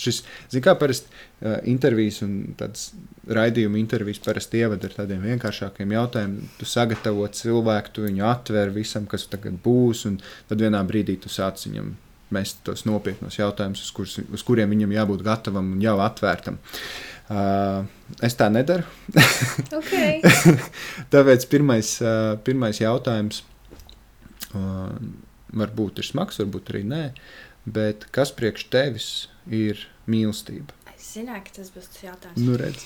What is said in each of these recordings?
šis, zin kā parasti uh, intervijas un tādas raidījuma intervijas parasti ievada ar tādiem vienkāršākiem jautājumiem. Tu sagatavo cilvēku, tu viņu atver visam, kas tagad būs, un tad vienā brīdī tu sāc viņam mest tos nopietnos jautājumus, uz, kurs, uz kuriem viņam jābūt gatavam un jau atvērtam. Uh, es tā nedaru. Okay. Tāpēc pirmais, uh, pirmais jautājums uh, varbūt ir smags, varbūt arī nē. Bet kas priekš tevis ir mīlestība? Es zināju, ka tas būs tas jautājums. Nu, redz.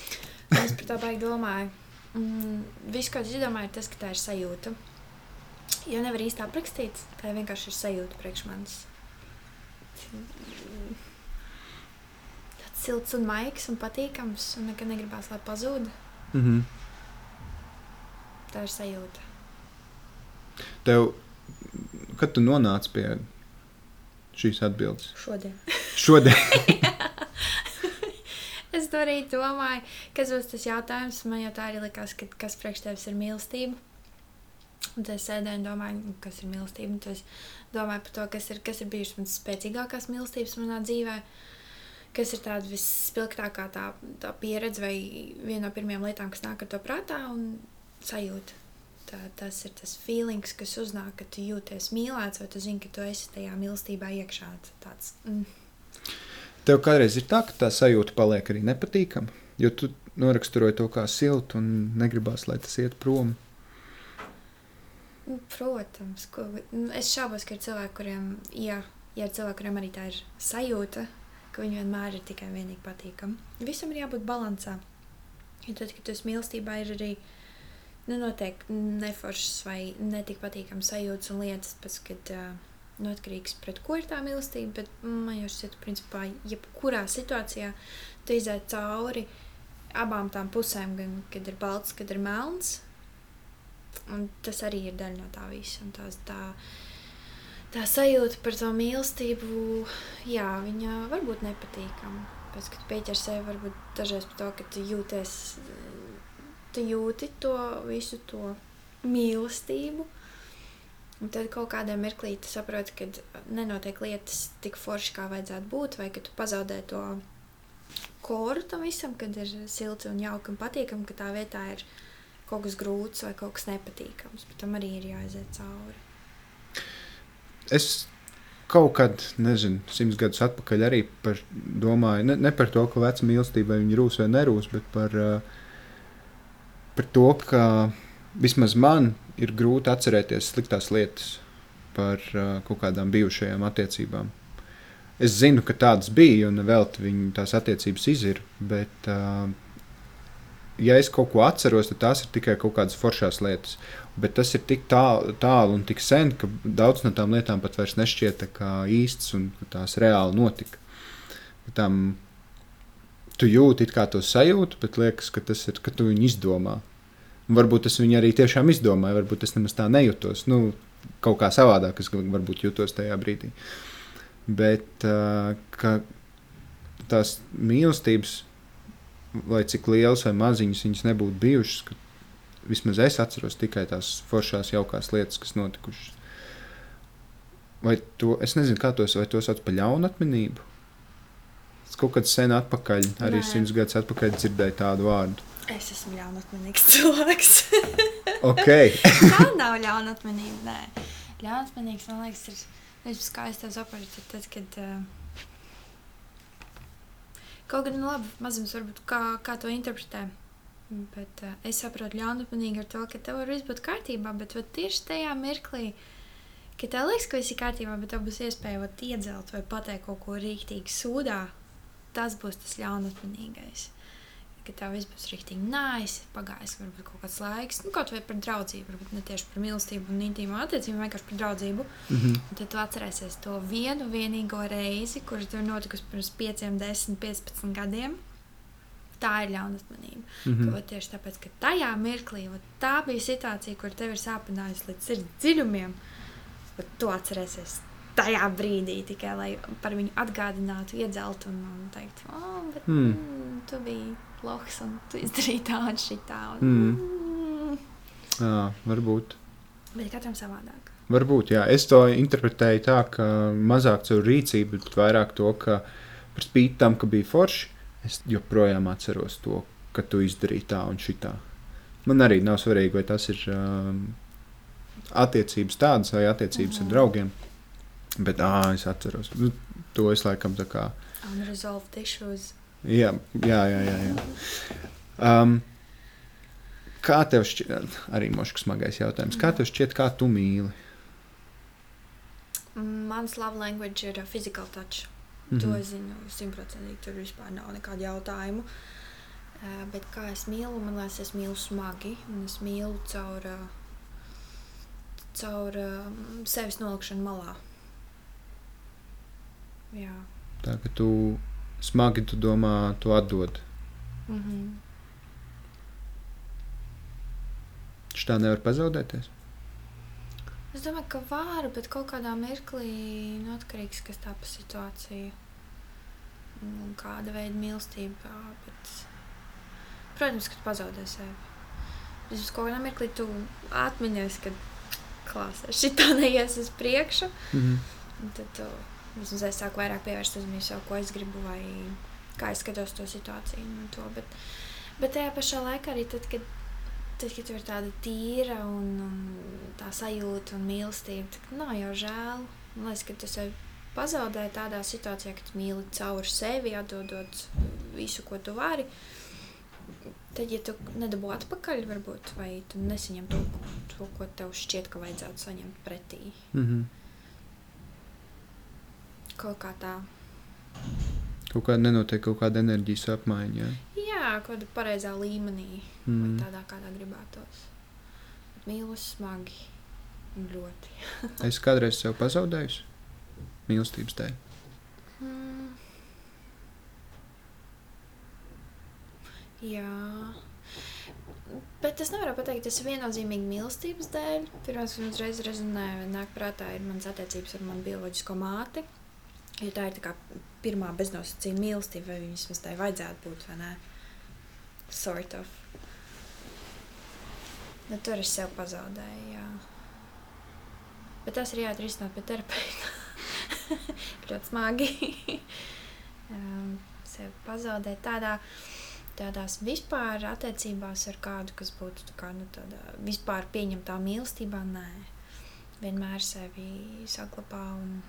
Es par to baigi domāju. Mm, viss, ko es izdomāju, ir tas, ka tā ir sajūta. Jo nevar īsti aprakstīt, tā vienkārši ir sajūta priekš manis. Tāds silts un maigs un patīkams, un nekad negribās, lai pazūd. Mm -hmm. Tā ir sajūta. Tev, kad tu nonāci pie šīs atbildes? Šodien. Šodien. es to arī domāju, kas būs tas jautājums. Man jau tā arī likās, ka kas priekš tevis ir mīlestība. Un tad es sēdēju un domāju, kas ir mīlestība. Un tad es domāju par to, kas ir, kas ir bijušas manas spēcīgākās mīlestības manā dzīvē. Kas ir tāda visspilgtākā tā, tā pieredze vai viena no pirmajām lietām, kas nāk ar to prātā un sajūta. Tā, tas ir tas feelings, kas uznāk, kad tu jūties mīlēts, vai tu zini, ka tu esi tajā mīlestībā iekšā. Tāds, mm. Tev kādreiz ir tā, ka tā sajūta paliek arī nepatīkama, jo tu noraksturoji to kā siltu un negribās, lai tas iet prom. Nu, Protams, ko, nu, es šaubos, ka ir cilvēki, kuriem, ja, ja ir cilvēki, kuriem arī tā ir sajūta, ka viņi vienmēr ir tikai un vienīgi patīkami. Visam ir jābūt līdzsvarā. Ja tad, kad tu esi mīlestībā, ir arī nu, notiek neforšas vai netik patīkamas sajūtas un lietas, pēc, kad uh, nu, atkarīgs pret ko ir tā mīlestība. Bet man jau šķiet, principā, jebkurā situācijā tu iziet cauri abām tām pusēm, gan kad ir balts, kad ir melns. Un tas arī ir daļa no tā visa. Un tās, tā, tā sajūta par to mīlestību, jā, viņa var būt nepatīkama. Pēc tam, kad pieķer sevi, varbūt dažreiz par to, ka tu jūties, tu jūti to visu to mīlestību. Un tad kaut kādā mirklī tu saproti, ka nenotiek lietas tik forši, kā vajadzētu būt, vai ka tu pazaudē to koru tam visam, kad ir silti un jauki un patīkami, ka tā vietā ir kaut kas grūts vai kaut kas nepatīkams. Bet tam arī ir jāiziet cauri. Es kaut kad, nezinu, simts gadus atpakaļ arī par, domāju, ne, ne par to, ka vecā mīlestība viņa rūs vai nerūs, bet par, uh, par to, ka vismaz man ir grūti atcerēties sliktās lietas par uh, kaut kādām bijušajām attiecībām. Es zinu, ka tādas bija, un vēl tās attiecības izir, bet, uh, ja es kaut ko atceros, tad tās ir tikai kaut kādas foršās lietas. Bet tas ir tik tālu, tālu un tik sen, ka daudz no tām lietām pat vairs nešķiet īstas un tās reāli notika. Tam tu jūti kā to sajūtu, bet liekas, ka tas ir, ka tu viņu izdomā. Un varbūt es viņu arī tiešām izdomāju, varbūt es nemaz tā nejūtos. Nu, kaut kā savādāk es varbūt jutos tajā brīdī. Bet uh, tās mīlestības, lai cik lielas vai maziņas viņas nebūtu bijušas, ka vismaz es atceros tikai tās foršās, jaukās lietas, kas notikušas. Vai to, es nezinu, kā tos, vai to sauc par ļaunatminību. Es kaut kad sen atpakaļ, arī Nē. simts gadus atpakaļ dzirdēju tādu vārdu. Es esmu ļaunatminīgs cilvēks. Ok, Tā nav ļaunatminība. Nē, ļaunatminīgs man liekas, ir nevis skaistais operas, ir tad, kad. Uh, kaut gan nu, labi, mazums varbūt kā, kā to interpretē. Bet uh, es saprotu ļaunatminīgi ar to, ka tev var viss būt kārtībā, bet vat, tieši tajā mirklī, kad tev liekas, ka viss ir kārtībā, bet tev būs iespēja vat, iedzelt vai pateikt kaut ko rīktīgi sūdā, tas būs tas ļaunatminīgais. Ka tev viss būs rīktīgi nājas, pagājis varbūt kaut kāds laiks, nu kaut vai par draudzību, varbūt ne tieši par mīlestību un intīmu attiecību, vienkārši par draudzību. Mhm. Un tad tu atcerēsies to vienu vienīgo reizi, kurš tev notikusi pirms 5, 10, 15 gadiem. Tā ir ļaunatmanība. Mm. -hmm. Tieši tāpēc, ka tajā mirklī tā bija situācija, kur tev ir sāpinājusi līdz sirds dziļumiem, bet tu atcerēsies tajā brīdī tikai lai par viņu atgādinātu, iedzeltu un, un teikt, oh, bet Mm. mm. Tu biji loks un tu izdarīji tā un šitā. Un, Mm. mm. Jā, varbūt. Bet katram savādāk. Varbūt, jā. Es to interpretēju tā, ka mazāk caur rīcību, bet vairāk to, ka par spīti tam, ka bija forši, es joprojām atceros to, ka tu izdarīji tā un šitā. Man arī nav svarīgi, vai tas ir um, attiecības tādas vai attiecības mm. ar draugiem. Bet ā, es atceros, nu, to es laikam tā kā. Unresolved issues. Jā, jā, jā. jā, jā. Um, kā tev šķiet, arī moškas smagais jautājums, kā tev šķiet, kā tu mīli? Mans love language ir physical touch. Mm -hmm. To es zinu simtprocentīgi. Tur vispār nav nekādu jautājumu. Uh, bet kā es mīlu, man liekas, es mīlu smagi. Un es mīlu caur, caur uh, sevis nolikšanu malā. Jā. Tā ka tu smagi tu domā, tu atdod. Mm -hmm. Šī tā nevar pazaudēties. Es domāju, ka var, bet kaut kādā mirklī nu, atkarīgs no tā pa situāciju un kāda veida mīlestība. Bet, protams, ka tu pazaudē sevi. Vismaz kaut kādā mirklī tu atmiņos, ka klāsē šī tā neies uz priekšu. Mm -hmm. Tad tu, vismaz es sāku vairāk pievērst uzmanību sev, ko es gribu vai kā es skatos to situāciju. To, bet, bet tajā pašā laikā arī tad, kad tad, kad ir tāda tīra un, un tā sajūta un mīlestība, tad nav jau žēl. Man liekas, ka tu sevi pazaudē tādā situācijā, kad mīli cauri sevi, atdodot visu, ko tu vari. Tad, ja tu nedabū atpakaļ, varbūt, vai tu nesaņem to, to, ko tev šķiet, ka vajadzētu saņemt pretī. Mm -hmm. Kaut kā tā. Kaut kāda nenotiek kaut kāda enerģijas apmaiņa. Ja? Jā, kaut kādā pareizā līmenī, mm. vai tādā, kādā gribētos. Mīlu smagi un ļoti. es kādreiz sev pazaudēju mīlestības dēļ. Mm. Jā. Bet es nevaru pateikt, tas ir viennozīmīgi mīlestības dēļ. Pirmais, kas man uzreiz rezonē, nāk prātā, ir manas attiecības ar manu bioloģisko māti. Jo tā ir tā pirmā beznosacījuma mīlestība, vai vismaz tai vajadzētu būt, vai ne? Sort of. Nu, tur es sev pazaudēju, jā. Bet tas ir jāatrisināt pie terapeita. ļoti smagi um, sevi pazaudēt tādā, tādās vispār attiecībās ar kādu, kas būtu kā, nu, tādā vispār pieņemtā mīlestībā. Nē, vienmēr sevi saglabā un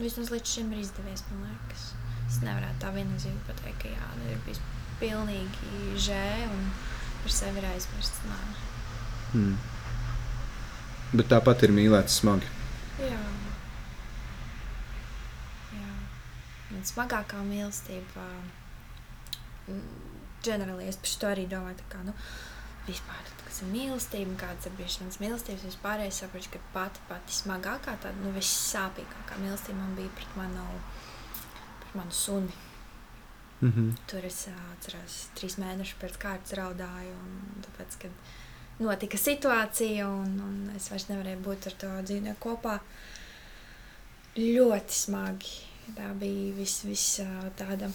vismaz līdz šim ir izdevies, man liekas. Es nevarētu tā viennozīmīgi pateikt, ka jā, nu, ir bijis pilnīgi žē un par sevi ir aizmirsts. Nē. Hmm. Bet tāpat ir mīlēts smagi. Jā. un smagākā mīlestība. Ģenerāli es par to arī domāju, kā, nu, vispār, kas ir mīlestība, kādas ir bijušas manas mīlestības. Vispār es saprotu, ka pati, pati smagākā, tāda nu, vissāpīgākā mīlestība man bija pret manu, pret manu suni. Mm -hmm. Tur es atceros, trīs mēnešus pēc kārtas raudāju. Tāpēc, kad notika situācija, un, un es vairs nevarēju būt ar to dzīvnieku kopā, ļoti smagi Tā bija vis, vis tāda.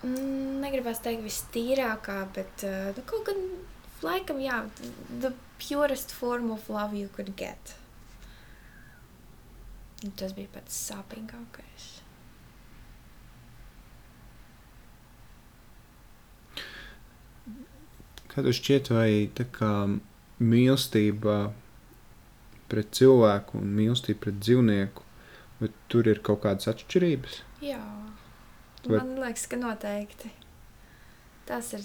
Mm, negribas teikt, vistīrākā, bet uh, nu, kaut gan laikam, jā, the purest form of love you could get. Un tas bija pats sāpīgākais. Kā tev šķiet, vai tā kā mīlestība pret cilvēku un mīlestību pret dzīvnieku, bet tur ir kaut kādas atšķirības. Jā, Vai... man liekas, ka noteikti. Tās ir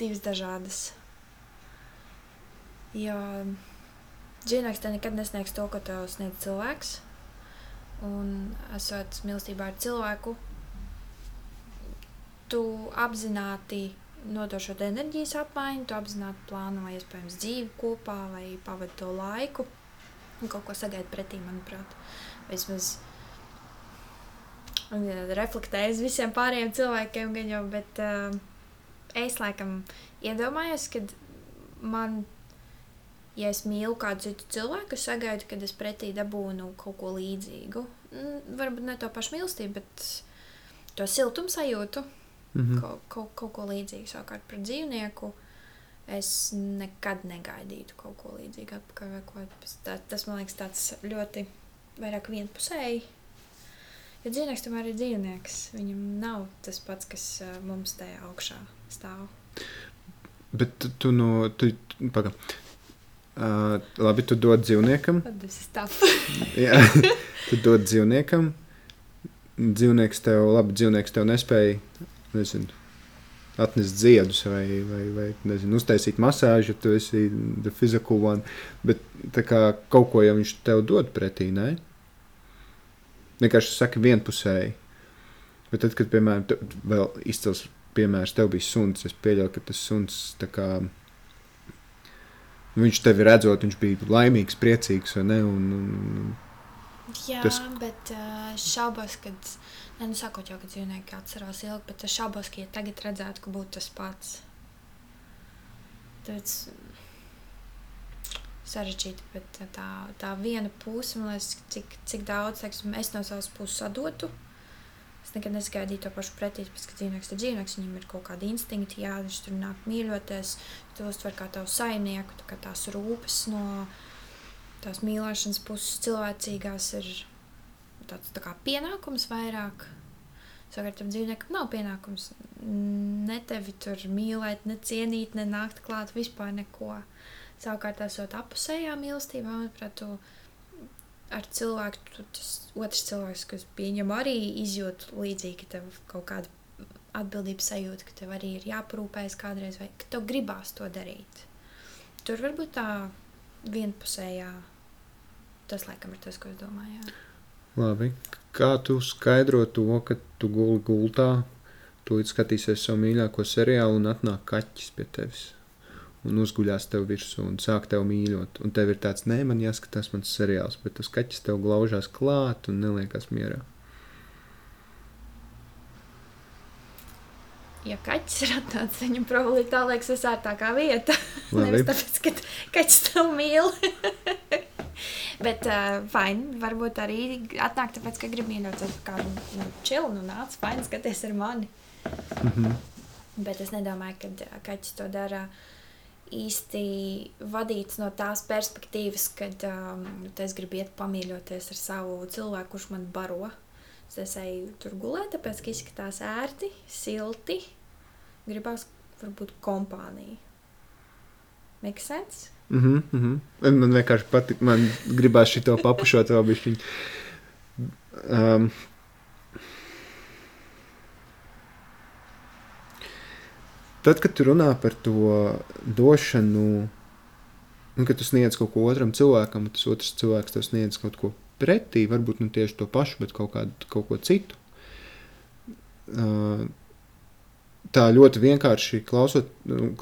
divas dažādas. Jo dzīvnieks te nekad nesniegs to, ko tev sniedz cilvēks. Un esot mīlestībā ar cilvēku, tu apzināti nodošot enerģijas apmaiņu, tu apzināti plāno iespējams dzīvi kopā vai pavadīt to laiku un kaut ko sagaida pretī, manuprāt. Vismaz un, reflektēju uz visiem pārējiem cilvēkiem, gan jau, bet uh, es laikam iedomājos, ka man, ja es mīlu kādu citu cilvēku, sagaidu, kad es pretī dabūnu kaut ko līdzīgu. Mm, varbūt ne to pašu mīlestību, bet to siltumu sajūtu. Mm -hmm. kaut, kaut, kaut ko līdzīgu savukārt par dzīvnieku es nekad negaidītu kaut ko līdzīgu. Tā, tas man liekas tāds ļoti vairāk vienpusēji Jo dzīvnieks tomēr ir dzīvnieks. Viņam nav tas pats, kas mums te augšā stāv. Bet tu, no. Tu, paga. Uh, labi, tu dod dzīvniekam. Jā, tu dod dzīvniekam. Dzīvnieks tev, labi, dzīvnieks tev nespēja, nezinu, atnest ziedus vai, vai, vai nezinu, uztaisīt masāžu, tu esi the physical one. Bet tā kā kaut ko jau viņš tev dod pretī, ne? Vienkārši saka vienpusēji. Bet tad, kad, piemēram, tu, vēl izcils piemērs, tev bija suns, es pieļauju, ka tas suns tā kā. Viņš tevi redzot, viņš bija laimīgs, priecīgs, vai ne? Un, un, Jā, Tas- bet uh, šaubos, ka. Ne, nu, sakot jau, ka dzīvnieki atcerās ilgi, bet es šaubos, ka ja tagad redzētu, ka būtu tas pats. Tāpēc sarežģīti, bet tā, tā viena puse, man liekas, cik, cik daudz teiksim, es no savas puses sadotu. Es nekad nesagaidīju to pašu pretī, pēc ka dzīvnieks ir dzīvnieks, viņam ir kaut kādi instinkti, jā, viņš tur nāk mīļoties, to uztver kā tavu saimnieku, tā kā tās rūpes no tās mīlēšanas puses cilvēcīgās ir tāds tā kā pienākums vairāk. Savukārt, tam dzīvniekam nav pienākums ne tevi tur mīlēt, ne cienīt, ne nākt klāt vispār neko. Savukārt, esot apusējā mīlestībā, manuprāt, tu ar cilvēku, tu, tas otrs cilvēks, kas pieņem arī izjūt līdzīgi, ka tev kaut kāda atbildības sajūta, ka tev arī ir jāparūpējas kādreiz, vai ka tev gribās to darīt. Tur varbūt tā vienpusējā, tas laikam ir tas, ko es domāju. Jā. Labi. Kā tu skaidro to, ka tu guli gultā, tu skatīsies savu mīļāko seriālu un atnāk kaķis pie tevis? Un uzguļās tev virsū un sāk tevi mīļot. Un tev ir tāds, nē, man jāskatās mans seriāls, bet tas kaķis tev glaužās klāt un neliekas mierā. Ja kaķis ir atnācis, viņam probabilitāte liekas visārtākā vieta. Nevis tāpēc, ka kaķis tev mīl. Bet, uh, fine, varbūt arī atnāk tāpēc, ka grib mīļot ar kādu nu, čilu, nu nāc, fine, skaties ar mani. Mhm. Bet es nedomāju, ka kaķis to dara īsti vadīts no tās perspektīvas, kad um, es gribu iet pamīļoties ar savu cilvēku, kurš man baro. Es eju tur gulēt, tāpēc, ka izskatās ērti, silti. Gribās varbūt kompāniju. Make sense? Mhm, mhm. Un Man vienkārši patīk, man gribās šito papušot vēl bišķiņ. Um, tad, kad tu runā par to došanu, un kad tu sniedz kaut ko otram cilvēkam, un tas otrs cilvēks tev sniedz kaut ko pretī, varbūt ne tieši to pašu, bet kaut, kādu, kaut ko citu. Tā ļoti vienkārši klausot, nu,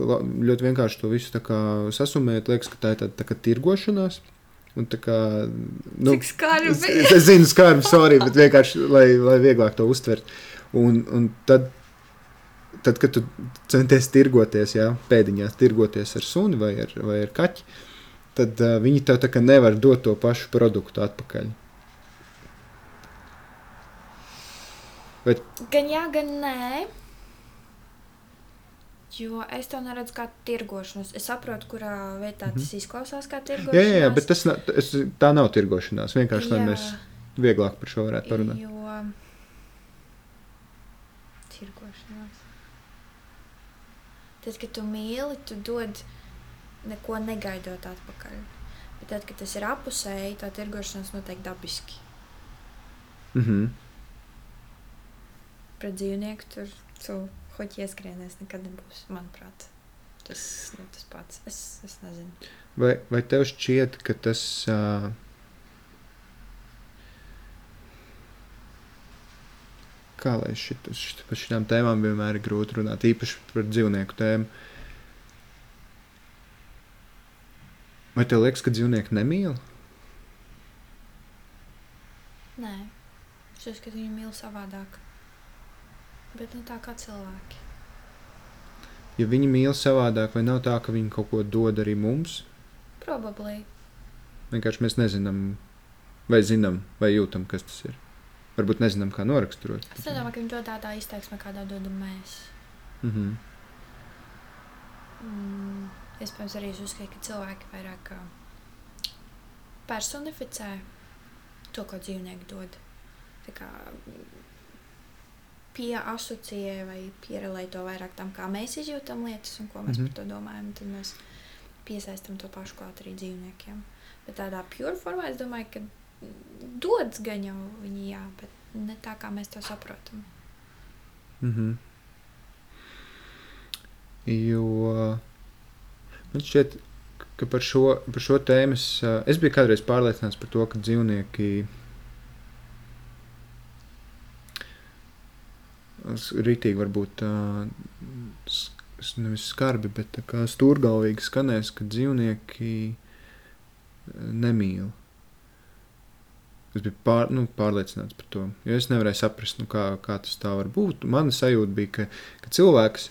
ļoti vienkārši to visu sasumēt, liekas, ka tā ir tāda tā kā tirgošanās. Un tā kā, nu, Cik skarbi. es, es zinu, skarbi, sorry, bet vienkārši, lai, lai vieglāk to uztvert. Un, un tad, tad, kad tu centies tirgoties, jā, pēdiņās tirgoties ar suni vai ar, vai ar kaķi, tad uh, viņi tev tā kā nevar dot to pašu produktu atpakaļ. Gan jā, gan nē. Jo es to neredzu kā tirgošanos. Es saprotu, kurā vietā tas izklausās kā tirgošanās. Jā, jā, jā bet tas, tas, tā nav tirgošanās. Vienkārši, lai Jā. mēs vieglāk par šo varētu parunāt. Jo tirgošanās. Tad, kad tu mīli, tu dod neko negaidot atpakaļ. Bet tad, kad tas ir apusēji, tā tirgošanās notiek dabiski. Mhm. Pret dzīvnieku tur tu hoķi ieskrienēs nekad nebūs, manuprāt. Tas, nu, tas pats. Es, es nezinu. Vai, vai tev šķiet, ka tas. Uh, kā lai šit, šit, par šīm tēmām vienmēr ir grūti runāt, īpaši par dzīvnieku tēmu. Vai tev liekas, ka dzīvnieki nemīl? Nē, es uzskatu, ka viņi mīl savādāk. Bet ne tā kā cilvēki. Ja viņi mīl savādāk, vai nav tā, ka viņi kaut ko dod arī mums? Probably. Vienkārši mēs nezinām, vai zinām, vai jūtam, kas tas ir. Varbūt nezinām, kā noraksturot. Es nedomāju, ka viņi dod tādā izteiksmē, kādā dodam mēs. Mhm. Mm, iespējams, arī es uzskatu, ka cilvēki vairāk personificē to, ko dzīvnieki dod. tā kā pieasociē vai pierelē to vairāk tam, kā mēs izjūtam lietas un ko mēs mm. -hmm. par to domājam, tad mēs piesaistam to pašu klāt arī dzīvniekiem. Bet tādā pure formā es domāju, ka dodas gan jau viņi jā, bet ne tā, kā mēs to saprotam. Mhm. Jo man šķiet, ka par šo, par šo tēmu es, ā, es biju kādreiz pārliecināts par to, ka dzīvnieki Rītīgi varbūt s- nevis skarbi, bet kā stūrgalvīgi skanēs, ka dzīvnieki ā, nemīl. Es biju pār, nu, pārliecināts par to. Jo es nevarēju saprast, nu, kā, kā tas tā var būt. Mana sajūta bija, ka, ka cilvēks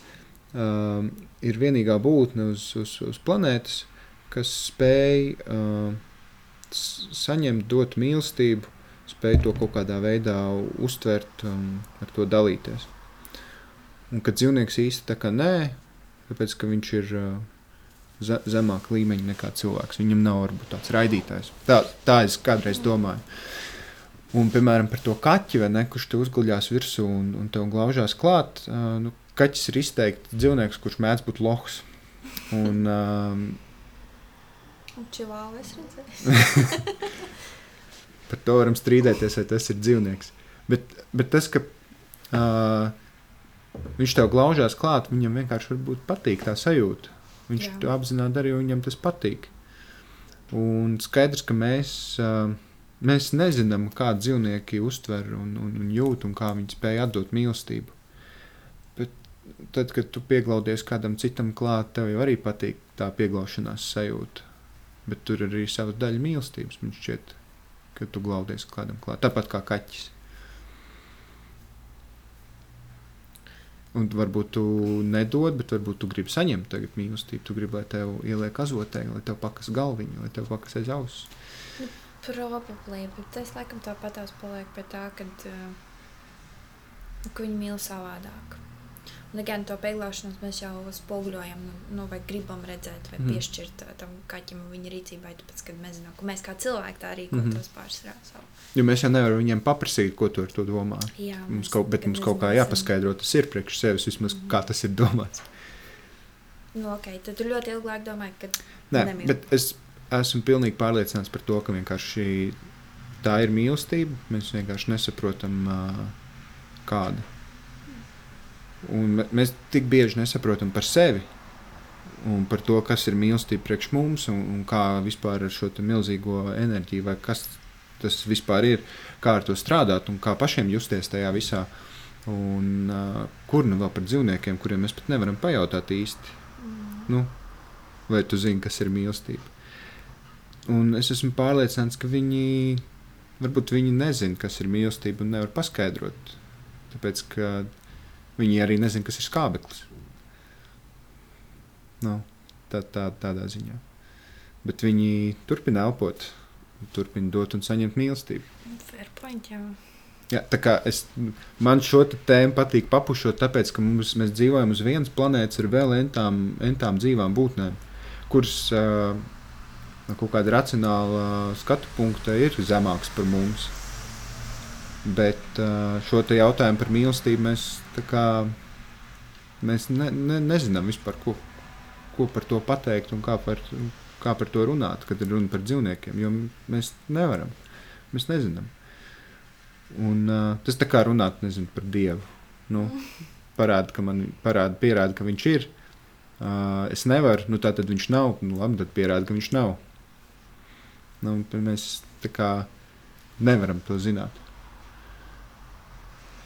um, ir vienīgā būtne uz, uz, uz planētas, kas spēj uh, saņemt, dot mīlestību, spēj to kaut kādā veidā uztvert un ar to dalīties. Un kad dzīvnieks īsti tā kā nē, tāpēc ka viņš ir uh, ze- zemāka līmeņa nekā cilvēks. Viņam nav varbūt tāds raidītājs. Tā, tā es kādreiz domāju. Un, piemēram, par to kaķi, ne, kurš te uzguļās virsū un, un te glaužās klāt. Uh, nu, kaķis ir izteikti dzīvnieks, kurš mēdz būt lohs. Un, um, Un čivāli es redzēju. par to varam strīdēties, vai tas ir dzīvnieks. Bet, bet tas, ka uh, viņš tev glaužās klāt, viņam vienkārši patīk tā sajūta. Viņš Jā. to apzināti darīja, un viņam tas patīk. Un skaidrs, ka mēs, uh, mēs nezinām, kā dzīvnieki uztver un, un, un jūt, un kā viņi spēj atdot mīlestību. Bet tad, kad tu pieglaudies kādam citam klāt, tev jau arī patīk tā pieglaušanās sajūta. Bet tur ir arī sava daļa mīlestības. Man šķiet, ka tu glaudies kādam klāt. Tāpat kā kaķis. Un varbūt tu nedod, bet varbūt tu gribi saņemt tagad mīlestību. Tu gribi, lai tev ieliek azotē, lai tev pakas galviņa, lai tev pakas aiz auss. Probably, bet es laikam tāpatās palieku pie tā, ka, uh, viņi mīl savādāk. Un gan to pieglāšanos mēs jau spoguļojam, nu, nu, vai gribam redzēt, vai mm. piešķirt uh, tam kaķim viņa rīcībai, tāpēc, kad mēs zinām, ka mēs kā cilvēki tā rīkotos mm. -hmm. pārsvarā. Jo mēs jau nevaram viņiem paprasīt, ko tu ar to domā. Jā, Mums mēs kaut, bet mums kaut kā jāpaskaidro, tas ir priekš sevis, vismaz Mhm. kā tas ir domāts. Nu, ok, tad tu ļoti ilgi laik domāji, ka Nē, Nemīl. bet es esmu pilnīgi pārliecināts par to, ka vienkārši tā ir mīlestība. Mēs vienkārši nesaprotam, ā, kāda. Un mēs tik bieži nesaprotam par sevi un par to, kas ir mīlestība priekš mums un, un kā vispār ar šo milzīgo enerģiju, vai kas tas vispār ir, kā ar to strādāt un kā pašiem justies tajā visā. Un, uh, kur nu vēl par dzīvniekiem, kuriem mēs pat nevaram pajautāt īsti, mm, nu, vai tu zini, kas ir mīlestība. Un es esmu pārliecināts, ka viņi varbūt viņi nezina, kas ir mīlestība un nevar paskaidrot. Tāpēc, ka viņi arī nezina, kas ir skābeklis. Nu, tā, tā, tādā ziņā. Bet viņi turpina elpot, turpina dot un saņemt mīlestību. point, jā. Jā, tā kā es, man šo tēmu patīk papušot, tāpēc, ka mums, mēs dzīvojam uz vienas planētas ar vēl entām, entām dzīvām būtnēm, kuras uh, no kaut kāda racionāla skatu punkta ir zemāks par mums. Bet uh, šo jautājumu par mīlestību mēs, mēs ne, ne, nezinām vispār, ko, ko par to pateikt un kā par, kā par to runāt, kad ir runa par dzīvniekiem. Jo mēs nevaram, mēs nezinām. Un, uh, tas tā kā runāt nezinu, par Dievu. Nu, parāda, ka man parāda, pierāda, ka viņš ir. Uh, es nevaru, nu tā tad viņš nav. Nu, labi, tad pierāda, ka viņš nav. Nu, mēs tā kā nevaram to zināt.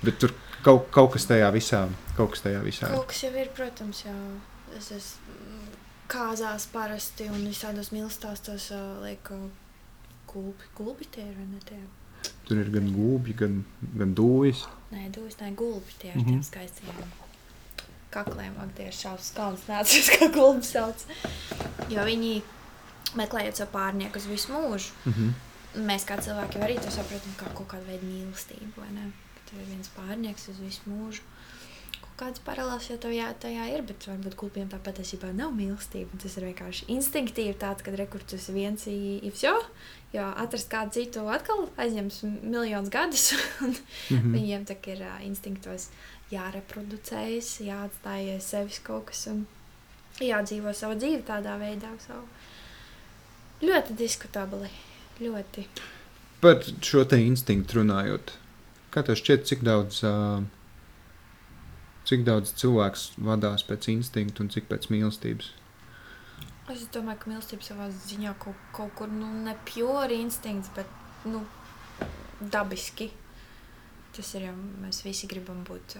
Bet tur kaut, kaut kas tajā visā, kaut kas tajā visā. ir. Kaut kas jau ir, protams, jau es esmu kāzās parasti un visādos mīlestāstos uh, lieku gulbi, gulbi tie ir, vai ne tie? Tur ir gan gūbi, gan, gan dūjas. Nē, dūs, nē, gulbi tie ar Mhm. tiem skaistiem kakliem, ak, tie ir šausmas kalns nācis, kā gulbi sauc. Jo viņi meklējot savu pārnieku uz visu mūžu, Mhm. mēs kā cilvēki arī to saprotam kā kaut kādu veidu mīlestību, vai ne? Ir viens pārnieks uz visu mūžu, kāds paralēls jau tajā, tajā ir, bet varbūt gulbiem tā patiesībā nav mīlestība. Tas ir vienkārši instinktīvi tāds, ka rekursus viens ir jau, jo atrast kādu citu atkal aizņems miljonus gadus. mm -hmm. Viņiem tā ir uh, instinktos jāreproducējas, jāatstāj sevis kaut kas un jādzīvo savu dzīvi tādā veidā. Savu. Ļoti diskutabli. Ļoti. Par šo te instinktu runājot, kā tev šķiet, cik daudz Cik daudz cilvēks vadās pēc instinkta un cik pēc mīlestības? Es domāju, ka mīlestība savā ziņā kaut, kaut kur nu, ne pjori instinkts, bet nu, dabiski. Tas ir jau mēs visi gribam būt,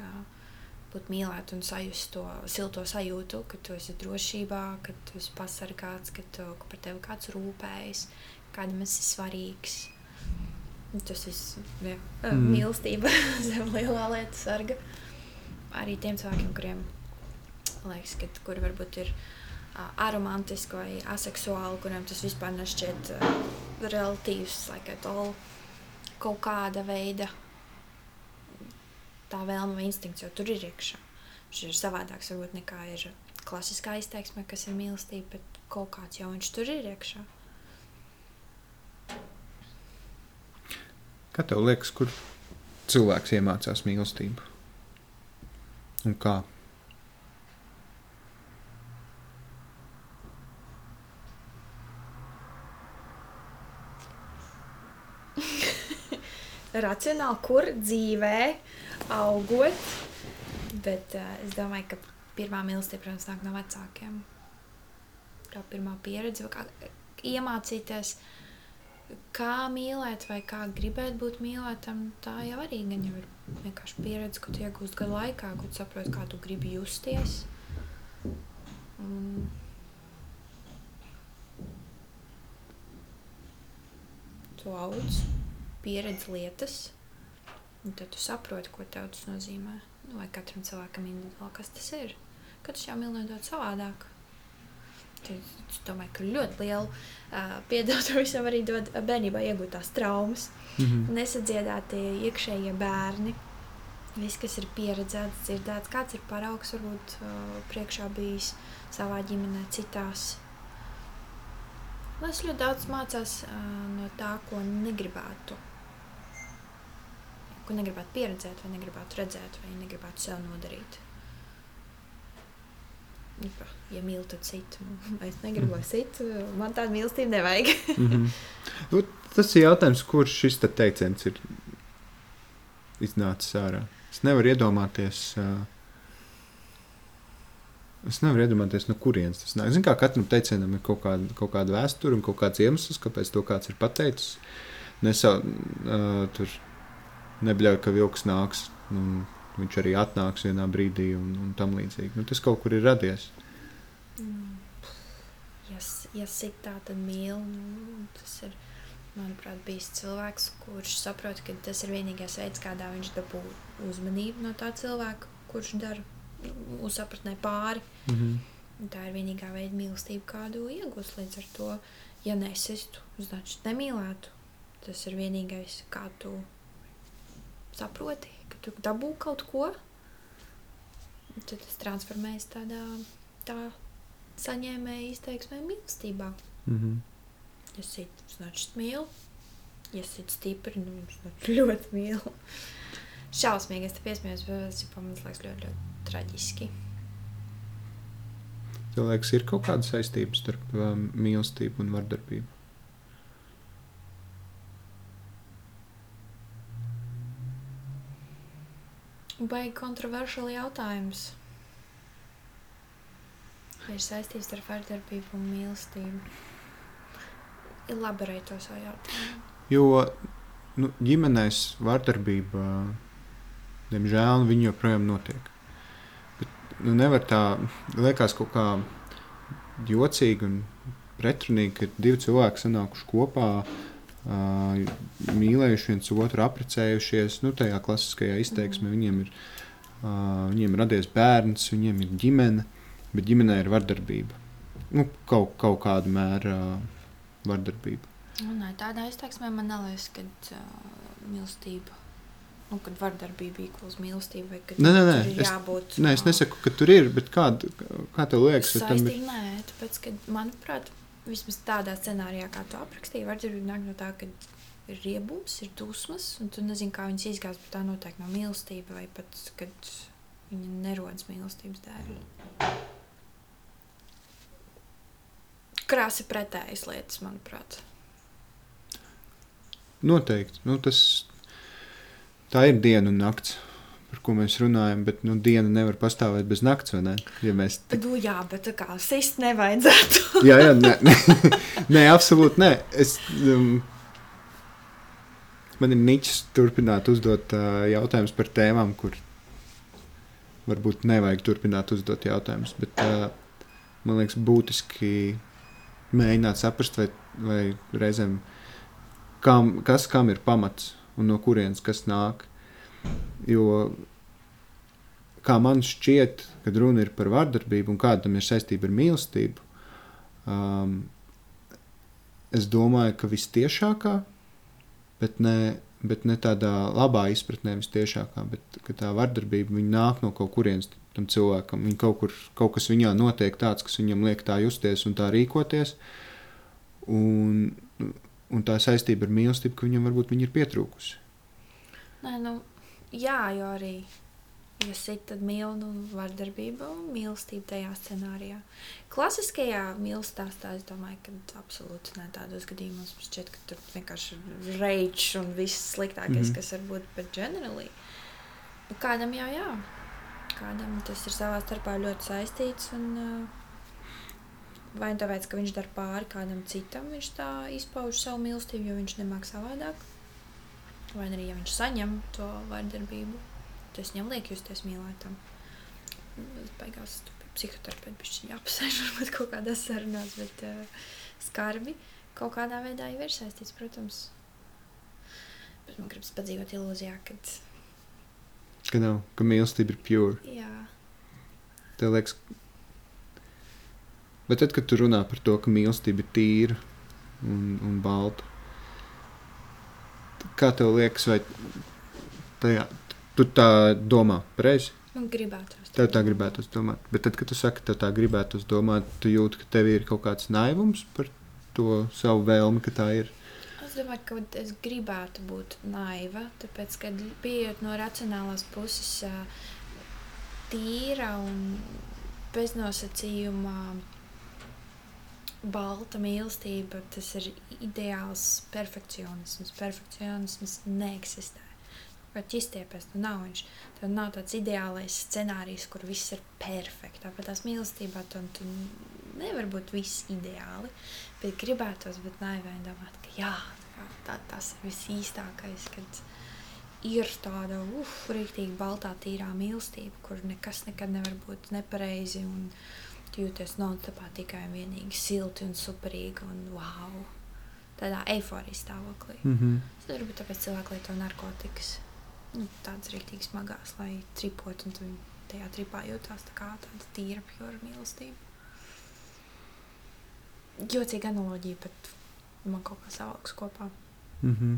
būt mīlēti un sajust to silto sajūtu, ka tu esi drošībā, ka tu esi pasargāts, ka, tu, ka par tevi kāds rūpējas, kādam esi svarīgs. Tas ir mm. mīlestība zem lielā lieta sarga arī tiem cilvēkiem, kuriem liekas, ka, kuri varbūt ir uh, aromantiski vai aseksuāli, kuriem tas vispār nešķiet uh, relatīvs, like at all, kaut kāda veida tā vēlme vai instinkts jau tur ir iekšā. Viņš ir savādāks varbūt nekā ir klasiskā izteiksme, kas ir mīlestība, bet kaut kāds jau viņš tur ir iekšā. Kā tev liekas, kur cilvēks iemācās mīlestību? Un kā? Racionāli, kur dzīvē, augot. Bet uh, es domāju, ka pirmā mīlestība, protams, nāk no vecākiem. Tā pirmā pieredze, kā iemācīties, kā mīlēt, vai kā gribēt būt mīlētam, tā jau arī gan jau ir vienkārši pieredze, ko tu iegūsti gadu laikā, ko tu saproti, kā tu gribi justies. Un... Tu audz, pieredzi lietas, un tad tu saproti, ko tev tas nozīmē. Nu, vai katram cilvēkam individuāli kas tas ir. Katrs jau mīl nedaudz savādāk. Es domāju, ka ļoti lielu uh, piedotu visam arī dod bērnībā iegūtās traumas. Mm -hmm. Nesadziedātie iekšējie bērni. Viss, kas ir pieredzēts, dzirdēts, kāds ir paraugs, varbūt uh, priekšā bijis savā ģimenē, citās. Es ļoti daudz mācās uh, no tā, ko negribētu. Ko negribētu pieredzēt, vai negribētu redzēt, vai negribētu sev nodarīt ja mīlu, tad citu. Es negribu, lai citu. Man tāda mīlestība nevajag. mm -hmm. nu, tas ir jautājums, kurš šis te teiciens ir iznācis ārā. Es nevaru iedomāties. Uh, Es nevaru iedomāties, no kurienes tas nāk. Zinu, kā katram teicienam ir kaut kāda, kaut kāda vēsture un kaut kāds iemesls, kāpēc to kāds ir pateicis. Nesau, uh, tur nebļauj, ka vilks nāks. Nu, viņš arī atnāks vienā brīdī un, un tam līdzīgi. Nu, tas kaut kur ir radies. Mm. Ja, ja sit tā, tad mīl. Nu, tas ir, manuprāt, bijis cilvēks, kurš saprot, ka tas ir vienīgais veids, kādā viņš dabū uzmanību no tā cilvēka, kurš dara uzsapratnē pāri. Mm -hmm. Tā ir vienīgā veida mīlestība, kādu iegūst līdz ar to. Ja nesistu, значит, nemīlētu. Tas ir vienīgais, kā tu saproti tu dabū kaut ko, tad tas transformējas tādā tā saņēmēja izteiksmē mīlestībā. Mm -hmm. Ja sīkums nāc mīl, ja sīkums stipri, nu viņš nāc ļoti mīl. Šausmīgi, es te piesmējos, bet tas ir pamatlaiks ļoti, ļoti, ļoti traģiski. Tev liekas, ir kaut kāda saistība starp um, mīlestību un vardarbību? Baigi kontroversiāli jautājums. Vai ir saistīts ar vardarbību un mīlestību? Elaborēt to savu jautājumu. Jo nu, ģimenēs vardarbība, diemžēl, viņa joprojām notiek. Bet, nu, nevar tā liekas kaut kā jocīgi un pretrunīgi, ka divi cilvēki sanākuši kopā mīlējuši viens otru, apprecējušies. Nu, tajā klasiskajā izteiksmē mm. viņiem ir, viņiem ir radies bērns, viņiem ir ģimene, bet ģimenē ir vardarbība. Nu, kaut, kaut kāda mēra vardarbība. Nu, nē, tādā izteiksmē man neliekas, ka uh, mīlestība Nu, kad vardarbība īklos mīlestība, vai kad Nē, nē, nē, es- jābūt. Nē, es nesaku, ka tur ir, bet kāda, kā tev liekas, vai tam ir? Nē, tāpēc, ka, manuprāt, vismaz tādā scenārijā, kā tu aprakstīji, vardarbība nāk no tā, ka ir riebums, ir dusmas, un tu nezini, kā viņas izgāzt, bet tā noteikti nav mīlestība, vai pat, kad viņa nerodas mīlestības dēļ. Krāsi pretējas lietas, manuprāt. Noteikti. Nu, tas, tā ir diena un nakts, par ko mēs runājam, bet nu, diena nevar pastāvēt bez nakts, vai ne? Ja mēs tik... Nu, jā, bet tā kā sist nevajadzētu. Jā, jā, nē, nē, nē absolūti nē. Es, um, man ir niķis turpināt uzdot uh, jautājumus par tēmām, kur varbūt nevajag turpināt uzdot jautājumus. Bet uh, man liekas, būtiski mēģināt saprast, vai, vai reizēm kam, kas kam ir pamats un no kurienes kas nāk. Jo kā man šķiet, kad runa ir par vardarbību un kāda tam ir saistība ar mīlestību, um, es domāju, ka vistiešākā, bet ne, bet ne tādā labā izpratnē, vistiešākā, bet tā vardarbība nāk no kaut kurienes tam cilvēkam. Viņa kaut, kur, kaut kas viņā notiek tāds, kas viņam liek tā justies un tā rīkoties. Un, un tā saistība ar mīlestību, ka viņam varbūt viņa ir pietrūkusi. Nē, nu, jā, jo arī, ja sit, tad mīl, nu, vardarbība un mīlestība tajā scenārijā. Klasiskajā mīlestāstā es domāju, ka absolūti ne tādos gadījumos man šķiet, ka tur vienkārši ir rage un viss sliktākais, mm. -hmm. kas var būt, bet generally, nu, kādam jau jā, kādam tas ir savā starpā ļoti saistīts un uh, vai nu tāpēc, ka viņš dara pāri kādam citam, viņš tā izpauž savu mīlestību, jo viņš nemāk savādāk. Vai arī, ja viņš saņem to vardarbību, tas viņam liek justies mīlētam. Beigās tur pie psihoterapeita bišķiņ jāapsēž varbūt kaut kādās sarunās, bet uh, skarbi kaut kādā veidā jau ir saistīts, protams. Bet man gribas padzīvot ilūzijā, kad, Ka, nav, ka mīlestība ir pure. jā, Tev liekas, bet tad, kad tu runā par to, ka mīlestība ir tīra un, un balta, kā tev liekas, vai tajā, tu tā domā pareizi? man gribētu. Tev tā gribētu domāt. Bet tad, kad tu saki, ka tev tā gribētu domāt, tu jūti, ka tev ir kaut kāds naivums par to savu vēlmi, ka tā ir. Es domāju, ka es gribētu būt naiva, tāpēc, ka pieejot no racionālās puses, tīra un beznosacījuma balta mīlestība, tas ir ideāls perfekcionisms. Perfekcionisms neeksistē. Vai ķistiepies, nu nav viņš. Tad nav tāds ideālais scenārijs, kur viss ir perfekti. Tāpat tās mīlestībā tu, tu nevar būt viss ideāli. Bet gribētos būt naivai un domāt, ka jā, tā, tas ir viss īstākais, kad ir tāda uf, rīktīgi baltā, tīrā mīlestība, kur nekas nekad nevar būt nepareizi un tu jūties no tāpā tikai un vienīgi silti un superīgi un wow. Tādā eiforijas stāvoklī. Mm -hmm. Es nevaru būt tāpēc cilvēki lieto narkotikas. Nu, tādas rīktīgi smagās, lai tripotu un tu tajā tripā jūtās tā kā tāda tīra, pjora mīlestība. Jocīga analoģija, bet man kaut kā savāks kopā. Mm -hmm.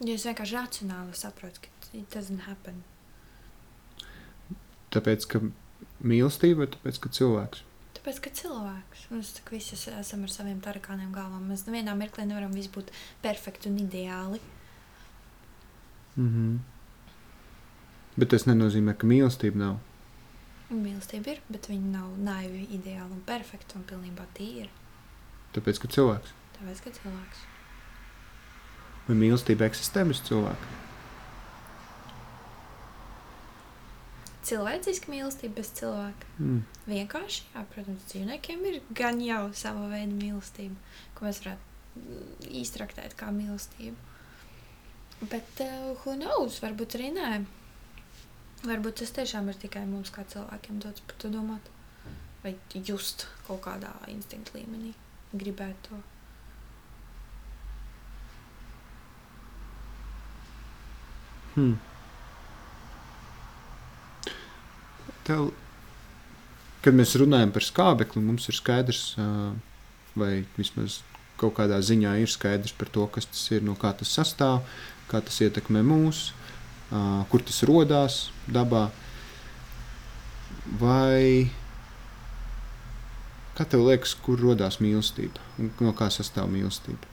Ja es vienkārši racionāli saprotu, ka it doesn't happen. Tāpēc, ka mīlestība vai tāpēc, ka cilvēks. Tāpēc, ka cilvēks, mēs visi es- esam ar saviem tarakāniem galvām, mēs nevienā mirklī nevaram būt perfekti un ideāli. Mm -hmm. Bet tas nenozīmē, ka mīlestība nav. Mīlestība ir, bet viņa nav naivi, ideāla un perfekta un pilnībā tīra. Tāpēc, ka cilvēks. Tāpēc, ka cilvēks. Vai mīlestība eksistē bez cilvēka? Cilvēciska mīlestība bez cilvēka. Mm. Vienkārši, jā, protams, dzīvniekiem ir gan jau sava veida mīlestība, ko mēs varētu mm, īstraktēt kā mīlestību. Bet, uh, who knows, varbūt arī nē. Varbūt tas tiešām ir tikai mums, kā cilvēkiem, dots par to domāt. Vai just kaut kādā instinkta līmenī, gribēt to. Hmm. Tev, kad mēs runājam par skābekli, mums ir skaidrs, vai vismaz kaut kādā ziņā ir skaidrs par to, kas tas ir, no kā tas sastāv, kā tas ietekmē mūs, kur tas rodās dabā. Vai kā tev liekas, kur radās mīlestība un no kā sastāv mīlestība?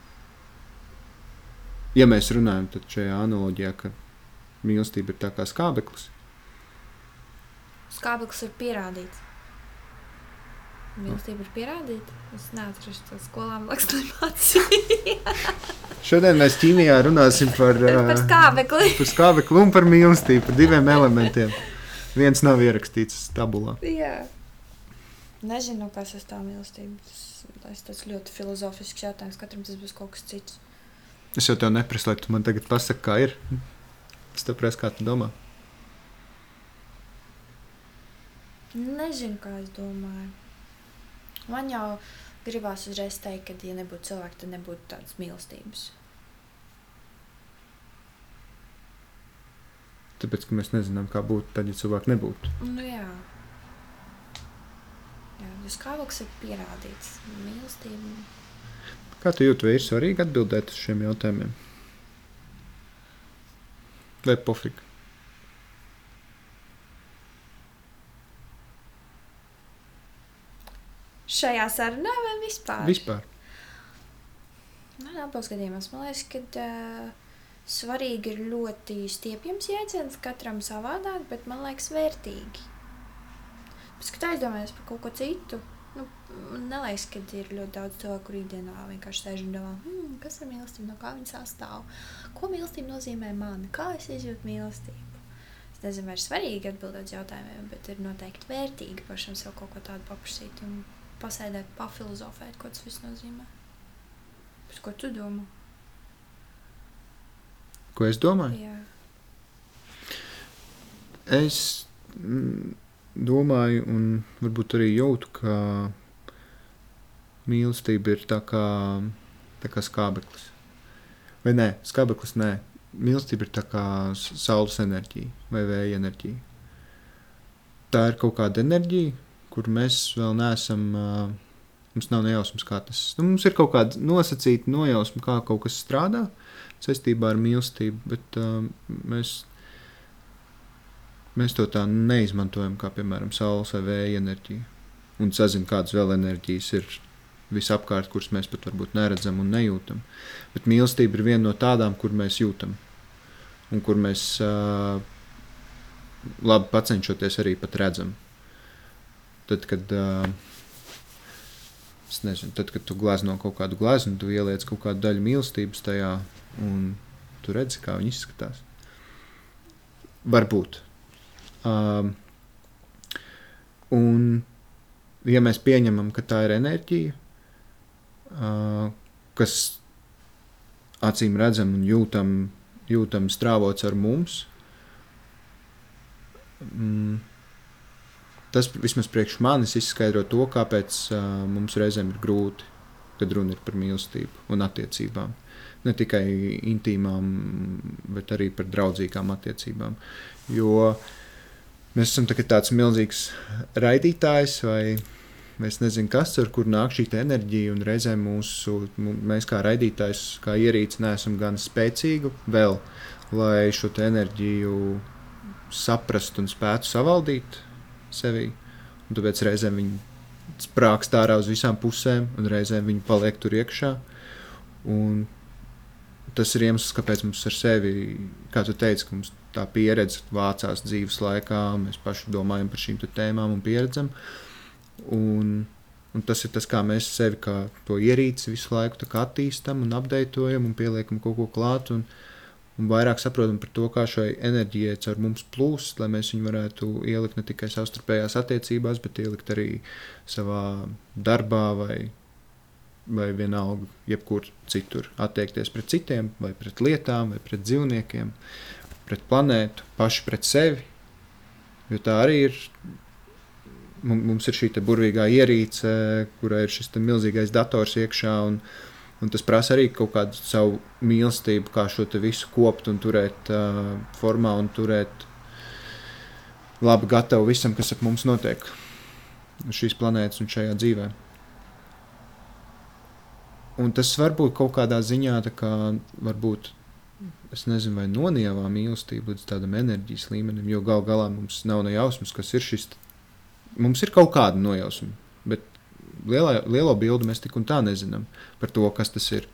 Ja mēs runājam šajā analoģijā, ka mīlestība ir tā kā skābeklis. Skābeklis ir pierādīts. Mīlestība ir pierādīta. Es neatrastu to skolā, liekas, nemācīju. Šodien mēs ķīmijā runāsim par, par skābekli. par skābekli un par mīlestību, par diviem elementiem. Viens nav ierakstīts tabulā. Jā. Nezinu, kas tas tā mīlestība. Tas, tas ļoti filozofisks jautājums. Katram tas būs kaut kas cits. Es jau tev neprasu, lai tu man tagad pasaki, kā ir. Es tev prasu, kā tu domā. Nezinu, kā es domāju. Man jau gribās uzreiz teikt, ka, ja nebūtu cilvēki, tad nebūtu tādas mīlestības. Tāpēc, ka mēs nezinām, kā būtu tad, ja cilvēki nebūtu. Nu, jā. Jā, tas kāvaks ir pierādīts. Mīlestība. Kā tu jūti, vai ir svarīgi atbildēt uz šiem jautājumiem? Vai pofīgi? Šajā sarunā vai vispār? Vispār. Man abos gadījumos man liekas, ka uh, svarīgi ir ļoti stiepjams jēdziens, katram savādāk, bet man liekas vērtīgi. Pēc tam aizdomājos par kaut ko citu. Nu, neliekas, ka ir ļoti daudz cilvēku, kur ikdienā vienkārši sēž un domā, hmm, kas ir mīlestība, no kā viņa sastāv, ko mīlestība nozīmē man, kā es izjūtu mīlestību. Es nezinu, vai ir svarīgi atbildēt uz jautājumiem, bet ir noteikti vērtīgi pašam sev kaut ko tādu paprasīt un pasēdēt, pafilozofēt, ko tas viss nozīmē. Pēc ko tu domā? Ko es domāju? Jā. Es mm, domāju, un varbūt arī jūtu, ka mīlestība ir tā kā, tā kā skābeklis. Vai nē, skābeklis nē. Mīlestība ir tā kā saules enerģija vai vēja enerģija. Tā ir kaut kāda enerģija, kur mēs vēl neesam. Mums nav nejausmas, kā tas ir. Nu, mums ir kaut kāda nosacīta nojausma, kā kaut kas strādā saistībā ar mīlestību, bet uh, mēs, mēs to tā neizmantojam, kā piemēram saules vai vēja enerģija. Un sazinām, kādas vēl enerģijas ir visapkārt, kuras mēs pat varbūt neredzam un nejūtam. Bet mīlestība ir viena no tādām, kur mēs jūtam un kur mēs uh, labi pacenšoties arī pat redzam. Tad, kad, uh, nezinu, tad, kad tu glezno kaut kādu gleznu, tu ieliec kaut kādu daļu mīlestības tajā, un tu redzi, kā viņi izskatās. Varbūt. Um, un, ja mēs pieņemam, ka tā ir enerģija, uh, kas acīm redzam un jūtam, jūtam strāvots ar mums, mm, tas vismaz priekš manis izskaidro to, kāpēc uh, mums reizēm ir grūti, kad runa ir par mīlestību un attiecībām. Ne tikai intīmām, bet arī par draudzīgām attiecībām. Jo mēs esam tāds milzīgs raidītājs vai mēs nezinām, kas ar kur nāk šī enerģija. Un reizēm mūsu, mēs kā raidītājs, kā ierīce, neesam gan spēcīgi vēl, lai šo enerģiju saprastu un spētu savaldīt sevī. Un tāpēc reizēm viņi sprākst ārā uz visām pusēm, un reizēm viņi paliek tur iekšā. Un tas ir iemesls, kāpēc mums ar sevi, kā tu teici, ka mums tā pieredze vācās dzīves laikā, mēs paši domājam par šīm tēmām un pieredzam. Un, un tas ir tas, kā mēs sevi kā to ierīci visu laiku attīstam un apdeitojam un pieliekam kaut ko klāt. Un, un vairāk saprotam par to, kā šai enerģijai caur mums plūst, lai mēs viņu varētu ielikt ne tikai savstarpējās attiecībās, bet ielikt arī savā darbā vai, vai vienalga, jebkur citur. Attiekties pret citiem, vai pret lietām, vai pret dzīvniekiem, pret planētu, paši pret sevi. Jo tā arī ir. Mums ir šī burvīgā ierīce, kurai ir šis milzīgais dators iekšā. Un, Un tas prasa arī kaut kādu savu mīlestību, kā šo visu kopt un turēt uh, formā un turēt labi gatavu visam, kas ap mums notiek šīs planētas un šajā dzīvē. un tas varbūt kaut kādā ziņā, tā kā varbūt, es nezinu, vai nonievā mīlestību līdz tādam enerģijas līmenim, jo gal galā mums nav ne jausmas, kas ir šis. Mums ir kaut kāda nojausma, bet lielā, lielo bildi mēs tik un tā nezinām par to, kas tas ir.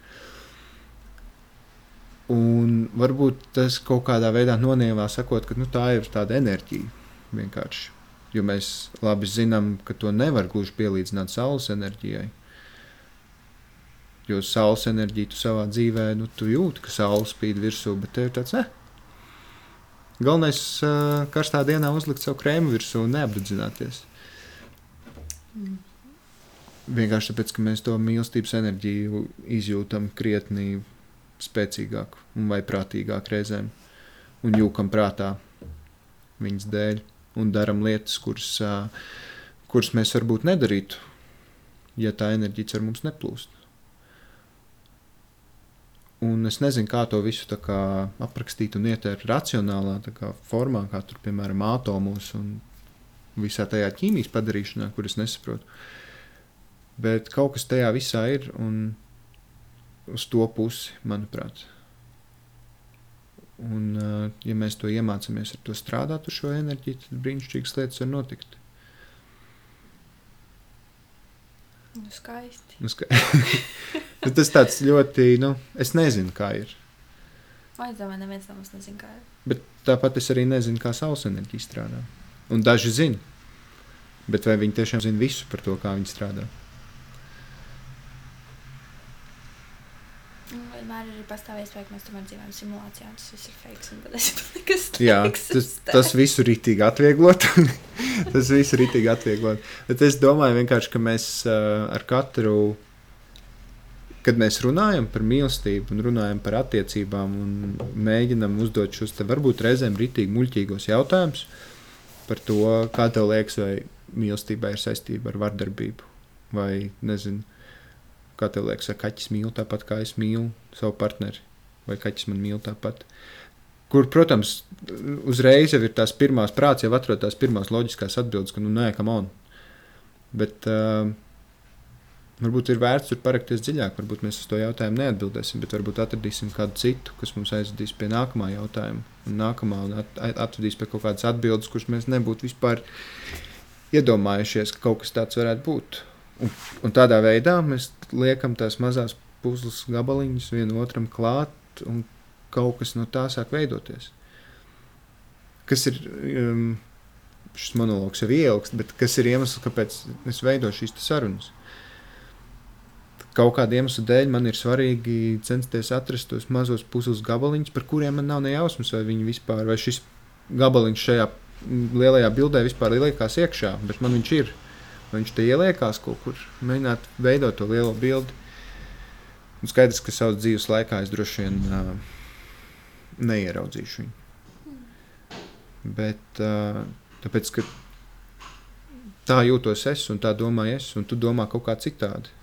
Un varbūt tas kaut kādā veidā nonievā sakot, ka nu, tā ir tāda enerģija vienkārši. Jo mēs labi zinām, ka to nevar gluži pielīdzināt saules enerģijai. Jo saules enerģiju tu savā dzīvē, nu, tu jūti, ka saule spīd virsū, bet tev ir tāds, ne. Galvenais uh, karstā dienā uzlikt savu krēmu virsū un neapdedzināties. Mm. Vienkārši tāpēc, ka mēs to mīlestības enerģiju izjūtam krietni spēcīgāk vai prātīgāk reizēm un jūkam prātā viņas dēļ un darām lietas, kuras, kuras mēs varbūt nedarītu, ja tā enerģija ar mums neplūst. Un es nezinu, kā to visu kā, aprakstīt un ieteikt racionālā kā, formā, kā tur, piemēram, atomos un visā tajā ķīmijas padarīšanā, kuras nesaprotu. Bet kaut kas tajā visā ir un uz to pusi, manuprāt. Un, ja mēs to iemācāmies ar to strādāt, ar šo enerģiju, tad brīnišķīgas lietas var notikt. Nu, skaisti. Nu, ska... nu, tas tāds ļoti, nu, es nezinu, kā ir. Vai es domāju, neviens no mums nezina, kā ir. Bet tāpat es arī nezinu, kā saules enerģija strādā. Un daži zina. Bet vai viņi tiešām zina visu par to, kā viņi strādā? Vienmēr ir pastāvējis ka mēs tomēr dzīvojam simulācijā. Tas viss ir fake. Tas, Jā, tas, tas visu rītīgi atvieglot. tas visu rītīgi atvieglot. Bet es domāju, ka mēs uh, ar katru, kad mēs runājam par mīlestību un runājam par attiecībām un mēģinam uzdot šos te varbūt reizēm rītīgi muļķīgos jautājumus par to, kā tev liekas, vai mīlestībai ir saistība ar vardarbību vai nezinu Kā tev liekas, vai kaķis mīl tāpat kā es mīlu savu partneri, vai kaķis man mīl tāpat? Kur, protams, uzreiz jau ir tās pirmās prāts, jau atrod tās pirmās loģiskās atbildes, ka, nu, nē, kam on. Bet uh, varbūt ir vērts tur parakties dziļāk, varbūt mēs uz to jautājumu neatbildēsim, bet varbūt atradīsim kādu citu, kas mums aizvedīs pie nākamā jautājuma, un nākamā, un at, atvedīs pie kaut kādas atbildes, kuras mēs nebūtu vispār iedomājušies, ka kaut kas tāds varētu būt. Un, un tādā veidā mēs liekam tās mazās puzles gabaliņus vienam otram klāt, un kaut kas no tā sāk veidoties. Kas ir um, šis monologs jau ieilgst, bet kas ir iemesls, kāpēc es veidoju šīs sarunas? Kaut kāda iemesla dēļ man ir svarīgi censties atrast tos mazos puzles gabaliņus, par kuriem man nav ne jausmas, vai viņi vispār, vai šis gabaliņš šajā lielajā bildē vispār liekas iekšā, bet man viņš ir. Viņš te ieliekās kaut kur, mēģināt veidot to lielo bildi. Un skaidrs, ka savas dzīves laikā es droši vien uh, neieraudzīšu viņu. Bet uh, tāpēc, ka tā jūtos es un tā domāju es, un tu domā kaut kā citādi.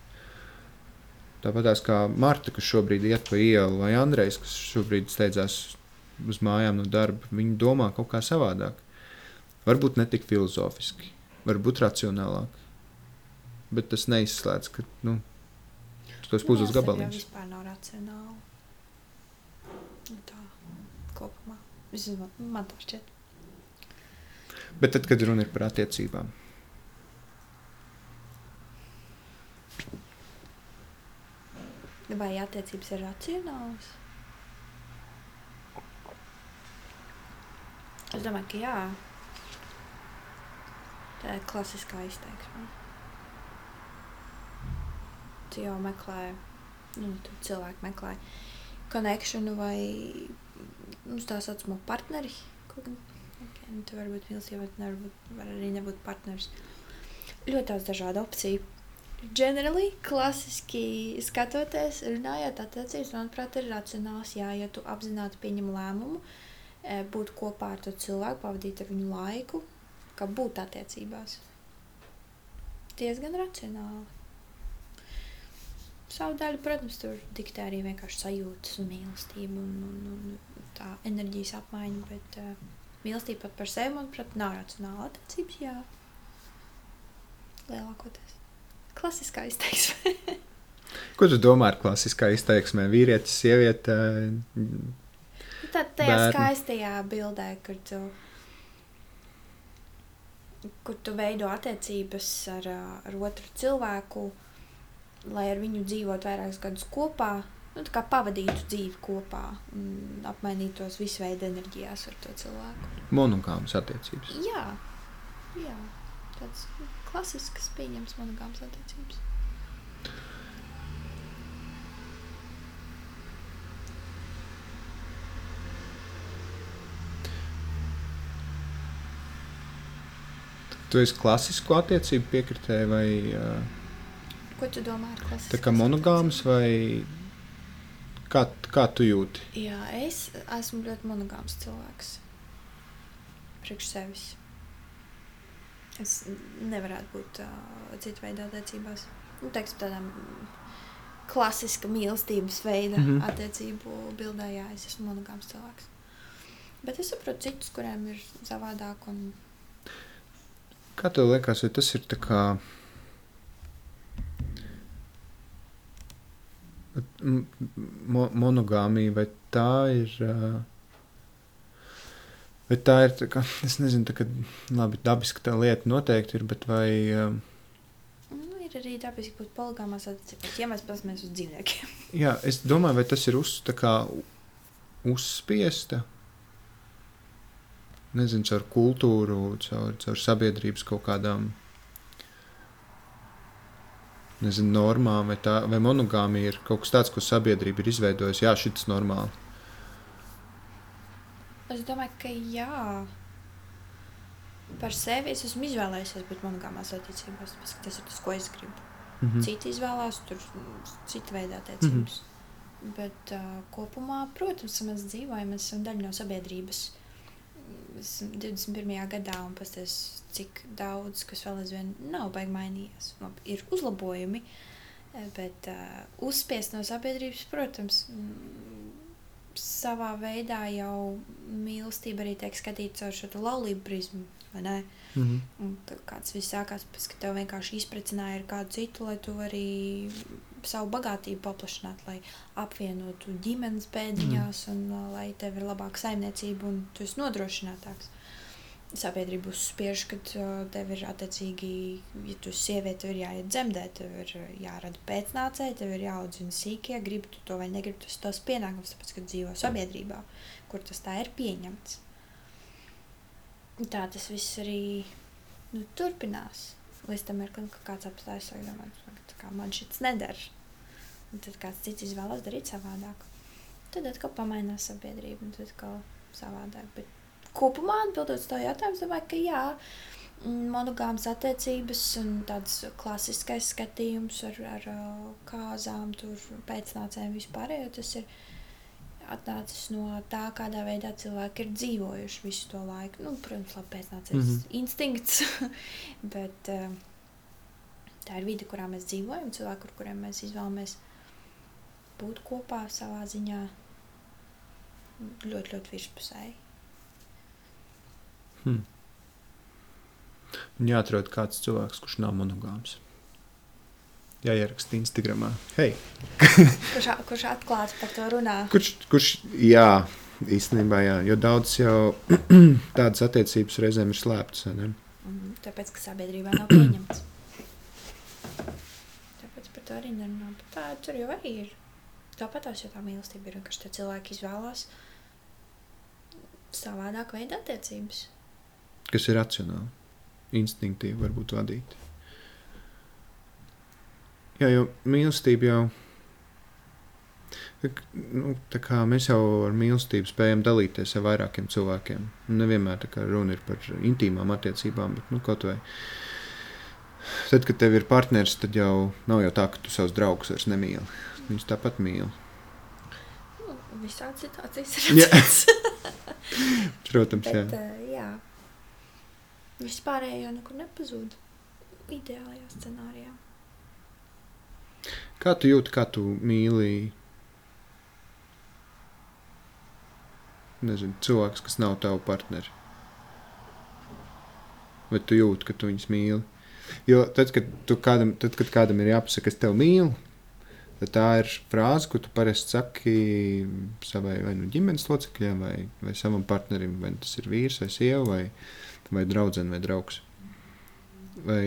Tāpat kā Marta, kas šobrīd iet pa ielu, vai Andrejs, kas šobrīd steidzās uz mājām no darba, viņi domā kaut kā savādāk. Varbūt ne tik filozofiski, varbūt racionālāk bet tas neizslēdz, ka nu, tos puzles gabaliņus. Tas vispār nav racionāli. Nu, tā kopumā. Vismaz man, man tā šķiet. Bet tad, kad runa ir par attiecībām, vai attiecības ir racionālas? Es domāju, ka jā. Tā ir klasiskā izteiksme tu jau meklē, nu, cilvēki meklē konekšanu vai nu, tā saucamo partneri. Okay, nu, tu vari būt mīlestība, bet nevar, var arī nebūt partneris. Ļoti daudz dažādu opciju. Generally, klasiski skatoties, runājot attiecības, manuprāt, ir racionāls, jā, ja tu apzināti pieņem lēmumu, e, būt kopā ar to cilvēku, pavadīt ar viņu laiku, kā būt attiecībās. Diezgan racionāli savu daļu, protams, tur diktē arī vienkārši sajūtas un mīlestība un, un, un tā enerģijas apmaiņa. Bet uh, mīlestība pat par sevi, manuprāt, nav racionāla attiecības. Jā, lielākoties klasiskā izteiksme. Ko tu domā ar klasiskā izteiksmē? Vīrietis, sieviete. Tad tajā Bērni. skaistajā bildē, kur tu, kur tu veido attiecības ar, ar otru cilvēku, lai ar viņu dzīvot vairākus gadus kopā, nu, kā pavadītu dzīvi kopā un apmainītos visu veidu enerģijās ar to cilvēku. Monogāmas attiecības. Jā, jā tāds klasisks, pieņems monogāmas attiecības. Tu esi klasisku attiecību piekritēji vai uh, Ko tu domā ar klasisku? tā kā monogāmas vai kā, kā tu jūti? Jā, es esmu ļoti monogāms cilvēks. Priekš sevis. Es nevarētu būt uh, citu veidu attiecībās. Nu, teiksim, tādām klasiska mīlestības veida mm. -hmm. attiecību bildē, jā, es esmu monogāms cilvēks. Bet es saprotu citus, kuriem ir savādāk. Un... Kā tev liekas, vai tas ir tā kā. Mo monogāmija, vai tā ir. Vai tā ir tā kā, es nezinu, tā kā, labi, dabiski tā lieta noteikti ir, bet vai, Nu, ir arī dabiski būt poligāmās attiecībās, ja mēs paskatāmies uz dzīvniekiem. jā, es domāju, vai tas ir uz, kā uzspiesta, nezinu, caur kultūru, caur, caur sabiedrības kaut kādām, nezinu, normām, vai, tā, vai monogāmija ir kaut kas tāds, ko sabiedrība ir izveidojusi, jā, šis normāli. Es domāju, ka jā. Par sevi es esmu izvēlējies būt monogāmās attiecībās, tāpēc, ka tas ir tas, ko es gribu. Mhm. Citi izvēlās tur mm, citu veidu attiecības. Mm -hmm. Bet uh, kopumā, protams, mēs dzīvojam, mēs esam daļa no sabiedrības. Esam 21. gadā un pasties, cik daudz, kas vēl aizvien nav baigi mainījies. Ir uzlabojumi, eh, bet uh, uzspiest no sabiedrības, protams, mm, savā veidā jau mīlestība arī tiek skatīta caur šo laulību prizmu, ne? Mhm. Un kāds viss sākās, pēc, ka tev vienkārši izprecināja ar kādu citu, lai tu arī savu bagātību paplašinātu, lai apvienotu ģimenes pēdiņās mm. un uh, lai tev ir labāka saimniecība un tu esi nodrošinātāks. Sabiedrība uzspiež, ka uh, tev ir attiecīgi, ja tu esi sieviete, tev ir jāiet dzemdēt, tev ir uh, jārada pēcnācēji, tev ir jāaudzina sīkie, gribi tu to vai negribi, tas ir tavs pienākums, tāpēc, ka dzīvo sabiedrībā, kur tas tā ir pieņemts. Tā tas viss arī nu, turpinās. Līdz tam mirklim, ka kāds apstājas un domā, kā man šis nedara. Un tad kāds cits izvēlas darīt savādāk. Tad atkal pamainās sabiedrība, un tad atkal savādāk. Bet kopumā atbildot uz to jautājumu, domāju, ka jā, mm, monogāmas attiecības un tāds klasiskais skatījums ar, ar kāzām, tur pēcnācējiem vispārējo, tas ir atnācis no tā, kādā veidā cilvēki ir dzīvojuši visu to laiku. Nu, protams, labi, pēcnācējs mm Mhm. -hmm. instinkts, bet uh, tā ir vide, kurā mēs dzīvojam, cilvēki, ar kuriem mēs izvēlamies būt kopā savā ziņā ļoti, ļoti virspusēji. Hmm. Un Jāatrod kāds cilvēks, kurš nav monogāms. Jāieraksta Instagramā. Hei, Kurš, a- kurš atklāti par to runā? kurš, kurš, jā, īstenībā, jā, jo daudz jau tādas attiecības reizēm ir slēptas. ne? Mhm, Tāpēc, ka sabiedrībā nav pieņemts. To arī nerunā. Bet tā tur jau arī ir. Tāpat tās jau tā mīlestība ir vienkārši tie cilvēki izvēlās savādāk veidu attiecības. Kas ir racionāli, instinktīvi, varbūt vadīti. Jā, jo mīlestība jau. Nu, mēs jau ar mīlestību spējam dalīties ar vairākiem cilvēkiem. Nevienmēr runa ir par intīmām attiecībām, bet nu, kaut vai. Tad, kad tev ir partneris, tad jau nav jau tā, ka tu savus draugus vairs nemīli. Viņus tāpat mīli. Visādi situācijas Jā. ir. Protams, jā. Bet, uh, jā. Vispārējo nekur nepazūd. Ideālajā scenārijā. Kā tu jūti, kā tu mīli? Nezinu, cilvēks, kas nav tavs partneris. Vai tu jūti, ka tu viņus mīli? Jo tad, kad, kādam, tad, kad kādam ir jāpasaka, es tevi mīlu, Tad tā ir frāze, ko tu parasti saki savai vai nu ģimenes locekļiem, vai, vai savam partnerim, vai tas ir vīrs vai sieva, vai, vai draudzene vai draugs. Vai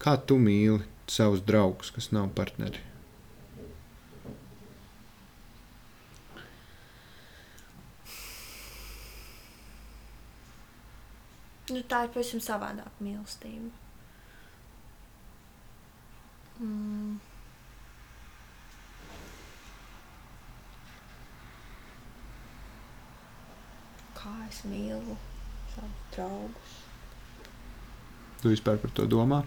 kā tu mīli savus draugus, kas nav partneri? Nu, tā ir pavisam savādāka mīlestība. Mm. Kā es mīlu savus draugus. Tu vispār par to domā?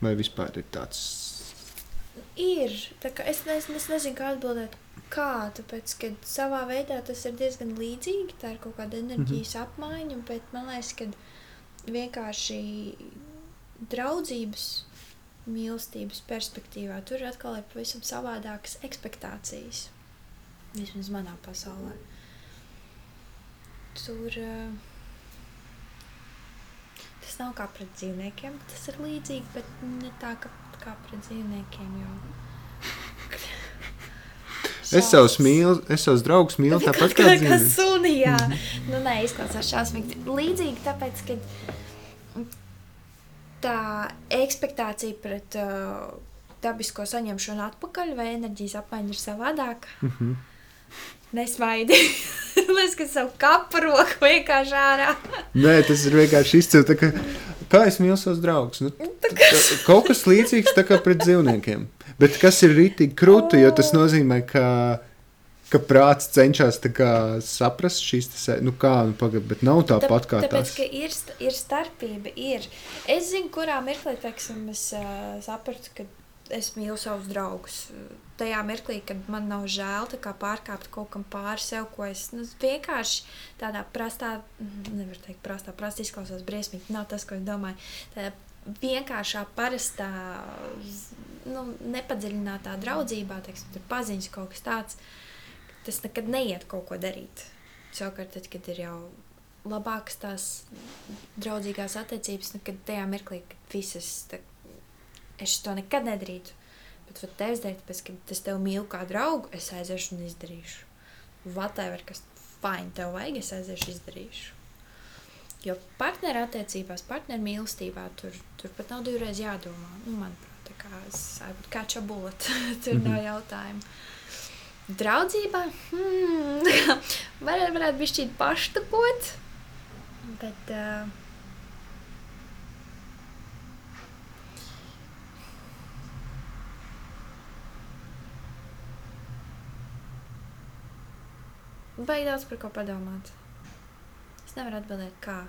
Vai vispār ir tāds? Ir. tā kā Es, nes, es nezinu, kā atbildēt. Kā? Tāpēc, ka savā veidā tas ir diezgan līdzīgi. Tā ir kaut kāda enerģijas mm -hmm. apmaiņa, bet man liekas, ka vienkārši draudzības, mīlestības perspektīvā tur atkal ir pavisam savādākas expectācijas. Vismaz manā pasaulē. Tur uh, tas nav kā pret dzīvniekiem, tas ir līdzīgi, bet ne tā kā, kā pret dzīvniekiem. Jo... Es savus mīlu, es savus draugus mīlu tāpat kā kā dzīvniekus. sunī. Jā, nu, nē, izklausās šausmīgi. Līdzīgi tāpēc, ka tā ekspektācija pret uh, dabisko saņemšanu atpakaļ vai enerģijas apmaiņa ir savādāka. Mhm. Nesmaidi. Liekas, ka savu kapu roku vienkārši ārā. Nē, tas ir vienkārši izcili. tā Kā, kā es mīlu savus draugus? Nu, tā, kaut kas līdzīgs tā kā pret dzīvniekiem. Bet kas ir rītīgi krūti, jo tas nozīmē, ka, ka prāts cenšas tā kā saprast šīs tas, nu kā, nu pagaid, bet nav tāpat kā Tāpēc, tas. ka ir, ir starpība, ir. Es zinu, kurā mirklī, teiksim, es uh, sapratu, ka es mīlu savus draugus. Tajā mirklī, kad man nav žēl tā kā pārkāpt kaut kam pāri sev, ko es nu, vienkārši tādā prastā, nevar teikt, prastā, prastā izklausās briesmīgi. Nav tas, ko es domāju. Tādā vienkāršā, parastā, nu, nepadziļinātā draudzībā, teiksim, paziņas kaut kas tāds, tas nekad neiet kaut ko darīt. Savukārt, tad, kad ir jau labākas tās draudzīgās attiecības, nu, kad tajā mirklī, kad visas, tā, es to nekad nedarītu, bet vat tevis dēļ, tāpēc, ka es tevi mīlu kā draugu, es aiziešu un izdarīšu. Whatever, kas fine tev vajag, es aiziešu izdarīšu. Jo partneru attiecībās, partneru mīlestībā tur, tur pat nav divreiz jādomā. Nu, manuprāt, tā kā es kā čabot, tur mm -hmm. nav jautājumu. Draudzībā hmm, varētu, varētu būt šķiet paštakot, bet uh, Baigi daudz par ko padomāt. Es nevaru atbildēt, kā.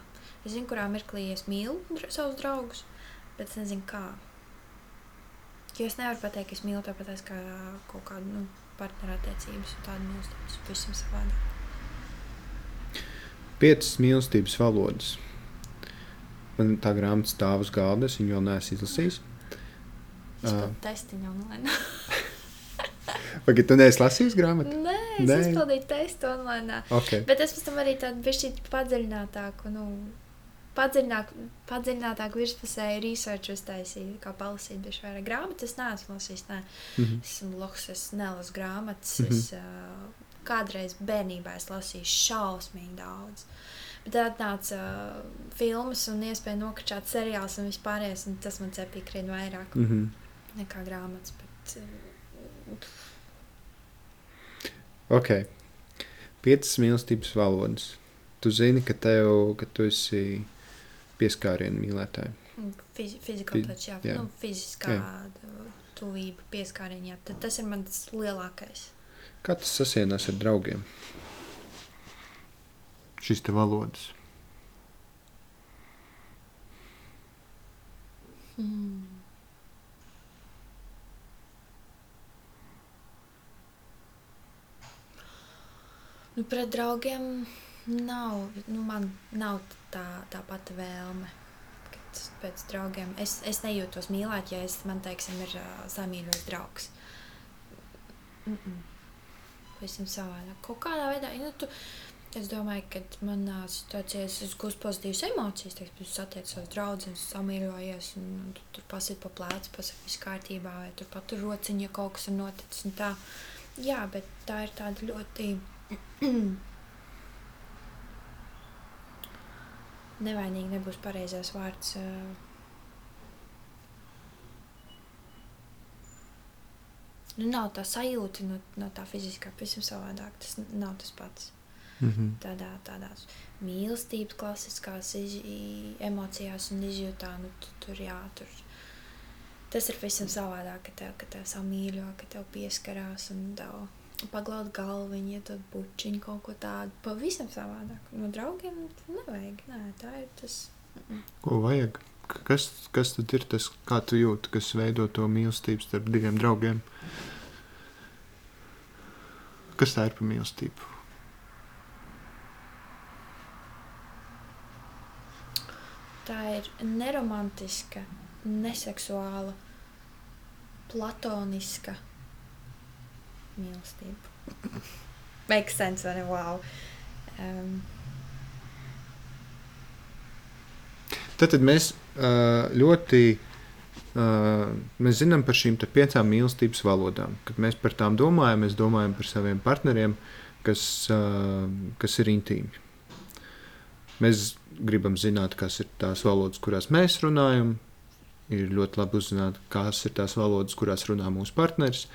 Es zinu, kurā mirklī es mīlu dra savus draugus, bet es nezinu, kā. Jo es nevaru pateikt, ka es mīlu tāpat kā kaut kādu nu, partneru attiecības un tādu mīlestību. Tas pavisam savādāk. Piecas mīlestības valodas. Man tā grāmata stāv uz galda, es viņu vēl neesmu izlasījis. Es pat testiņu online. Vai tu neesi lasījis grāmatu? Nē, es Nē. izpildīju testu online. Okay. Bet es pēc tam arī tādu bišķīt padziļinātāku, nu, padziļināk, padziļinātāku virspusēju research uztaisīju, kā palasīt bišķi vairāk grāmatu. Es neesmu lasījis, nē. Mhm. Es esmu loks, es nelasu grāmatas. Mhm. Es uh, kādreiz bērnībā es lasīju šausmīgi daudz. Bet tad atnāca uh, filmas un iespēja nokačāt seriāls un vispārējais, un tas man cepīja krietni vairāk Mm -hmm. nekā grāmatas. Bet, uh, Ok. Piecas mīlestības valodas. Tu zini, ka, tev, ka tu esi pieskārienu mīlētāji. Fizi fizikā Fi- taču, jā, jā. Nu, fiziskā jā. tuvība, pieskārienā. tas ir mans lielākais. Kā tas sasienās ar draugiem? Šis te valodas. Mm. Nu, pret draugiem nav, nu, man nav tā, tā pati vēlme. Pēc draugiem es, es nejūtos mīlēt, ja es, man teiksim, ir uh, samīļots draugs. Mm -mm. Visam savādāk. Kaut kādā veidā, nu, tu, Es domāju, ka manā situācijā es gūstu pozitīvas emocijas. Teiksim, es satieku savus draugus, samīļojies, un, un tu, tur pasit pa plēci, pasaki, viss kārtībā, vai tur pat tur rociņa, kaut kas ir noticis. Tā. Jā, bet tā ir tāda ļoti nevainīga, nebūs pareizais vārds. Nu, nav tā sajūta no, no tā fiziskā, pavisam savādāk. Tas nav tas pats. Mm -hmm. tādā, tādās mīlestības klasiskās iz, emocijās un izjūtā, nu, tu, tur jā, tur. Tas ir pavisam savādāk, ka tev, ka tev samīļo, ka tev pieskarās un tev paglaud galviņu, ja tu bučiņu kaut ko tādu. Pavisam savādāk. No draugiem nevajag. Nē, tā ir tas. Ko vajag? Kas, kas tad ir tas, kā tu jūti, kas veido to mīlestību starp diviem draugiem? Kas tā ir par mīlestību? Tā ir neromantiska, neseksuāla, platoniska mīlestība. Makes sense, vai ne? Wow. Um, Tad, tad mēs ā, ļoti ā, mēs zinām par šīm piecām mīlestības valodām. Kad mēs par tām domājam, mēs domājam par saviem partneriem, kas, ā, kas ir intīmi. Mēs gribam zināt, kas ir tās valodas, kurās mēs runājam. Ir ļoti labi uzzināt, kas ir tās valodas, kurās runā mūsu partneris.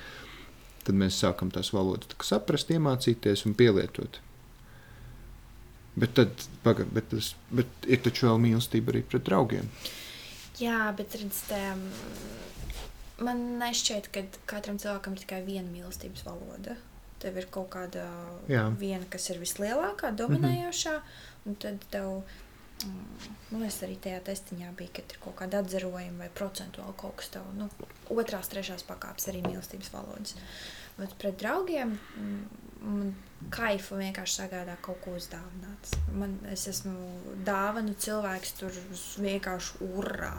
Tad mēs sākam tās valodas saprast, iemācīties un pielietot. Bet tad, paga, bet, tas, bet ir taču vēl mīlestība arī pret draugiem. jā, bet redz, tā, man nešķiet, ka katram cilvēkam ir tikai viena mīlestības valoda. Tev ir kaut kāda Jā. viena, kas ir vislielākā, dominējošā, mm -hmm. un tad tev, mm, man liekas, arī tajā testiņā bija, ka ir kaut kāda atzarojuma vai procentuāli kaut kas tev, nu, otrās, trešās pakāpes arī mīlestības valodas. Bet pret draugiem mm, man kaifu vienkārši sagādā kaut ko uzdāvināts. Man, es esmu dāvanu cilvēks, tur vienkārši urā.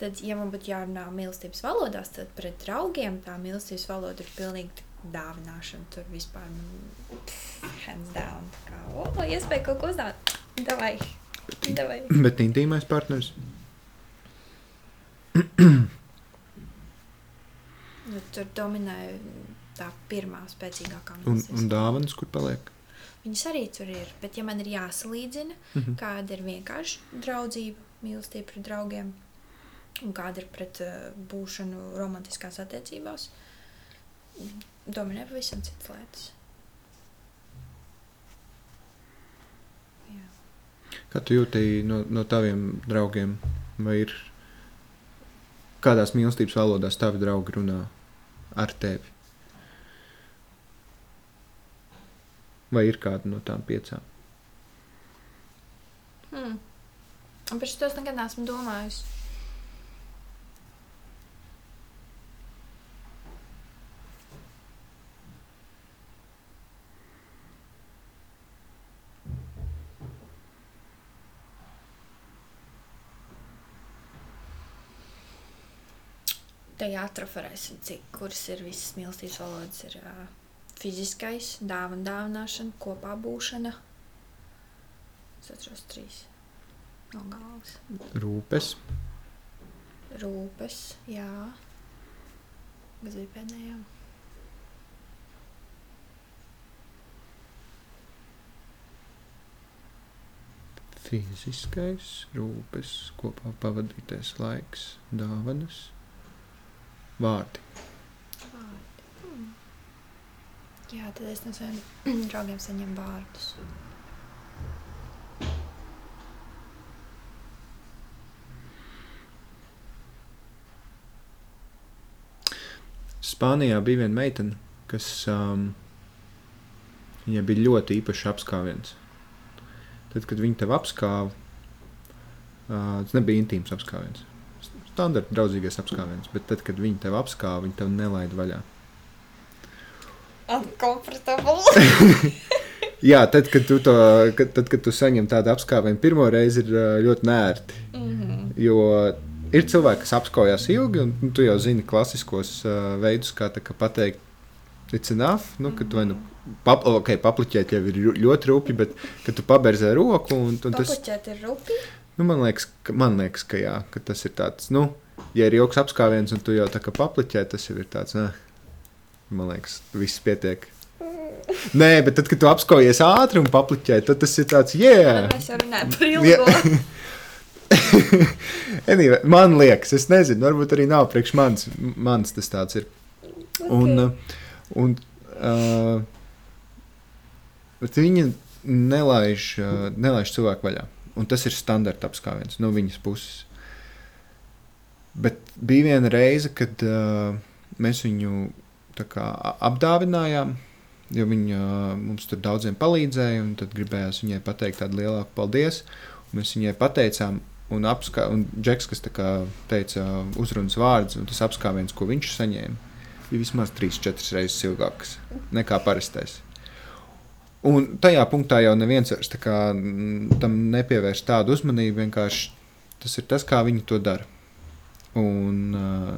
Tad, ja man būtu jārunā mīlestības valodās, tad pret draugiem tā mīlestības valoda ir pilnīgi dāvināšana. Tur vispār nu, pff, hands down. Kā, o, iespēja kaut ko uzdāvināt. Davai. Davai. Bet intīmais partneris. Nu, tur dominē tā pirmā spēcīgākā Un, un dāvanas, kur paliek. Viņas arī tur ir, bet ja man ir jāsalīdzina, Mhm. kāda ir vienkārši draudzība, mīlestība pret draugiem, un kāda ir pret uh, būšanu romantiskās attiecībās, dominē pavisam citas lietas. Jā. Kā tu jūti no, no taviem draugiem? Vai ir kādās mīlestības valodās tavi draugi runā ar tevi? Vai ir kāda no tām piecām? Hmm. Par šo es nekad neesmu domājusi. Te jāatraferēsim, cik kuras ir visas mīlestības valodas. Ir uh, fiziskais, dāvana, dāvināšana, kopā būšana. Es atceros trīs no galvas. Rūpes, Rūpes, jā. Kas bija pēdējā? fiziskais, rūpes, kopā pavadītais laiks, dāvanas, vārdi. Hmm. Jā, tad es no saviem draugiem saņemu vārdus. Spānijā bija viena meitene, kas um, viņai bija ļoti īpašs apskāviens. Tad, kad viņi tev apskāva, uh, tas nebija intīms apskāviens. Standarta draudzīgais apskāviens, bet tad, kad viņi tev apskāva, viņi tev nelaida vaļā. Uncomfortable. Jā, tad, kad tu, to, kad, tad, kad tu saņem tādu apskāvienu, pirmo reizi ir ļoti nērti. mm -hmm. Jo ir cilvēki, kas apskaujās ilgi, un nu, tu jau zini klasiskos uh, veidus, kā, kā pateikt, it's enough. Nu, kad vai nu pap, okay, papliķēt jau ir ļo- ļoti rūpīgi, bet kad tu paberzē roku un, un tas, ir rupi. nu, man liekas, ka, man liekas, ka jā, ka tas ir tāds, nu, ja ir ilgs apskāviens un tu jau tā kā papliķē, tas jau ir tāds, nē, man liekas, viss pietiek. Nē, bet tad, kad tu apskaujies ātri un papliķē, tad tas ir tāds, yeah! Mēs jau runājam par ilgo. anyway, man liekas, es nezinu, varbūt arī nav priekš manis. Mans tas tāds ir. Un, uh, un, uh, bet viņa nelaiž, uh, nelaiž cilvēku vaļā. Un tas ir standarta apskāviens no viņas puses. Bet bija viena reize, kad uh, mēs viņu kā, apdāvinājām, jo viņa uh, mums tur daudziem palīdzēja. Tad gribējās viņai pateikt tādu lielāku paldies. Mēs viņai pateicām, un, apskā, un Džeks, kas kā teica uzrunas vārdus, un tas apskāviens, ko viņš saņēma, bija vismaz 3-4 reizes ilgāks nekā parastais. Un tajā punktā jau neviens vairs mm, tam nepievērš tādu uzmanību. Vienkārši tas ir tas, kā viņi to dara. Un, uh,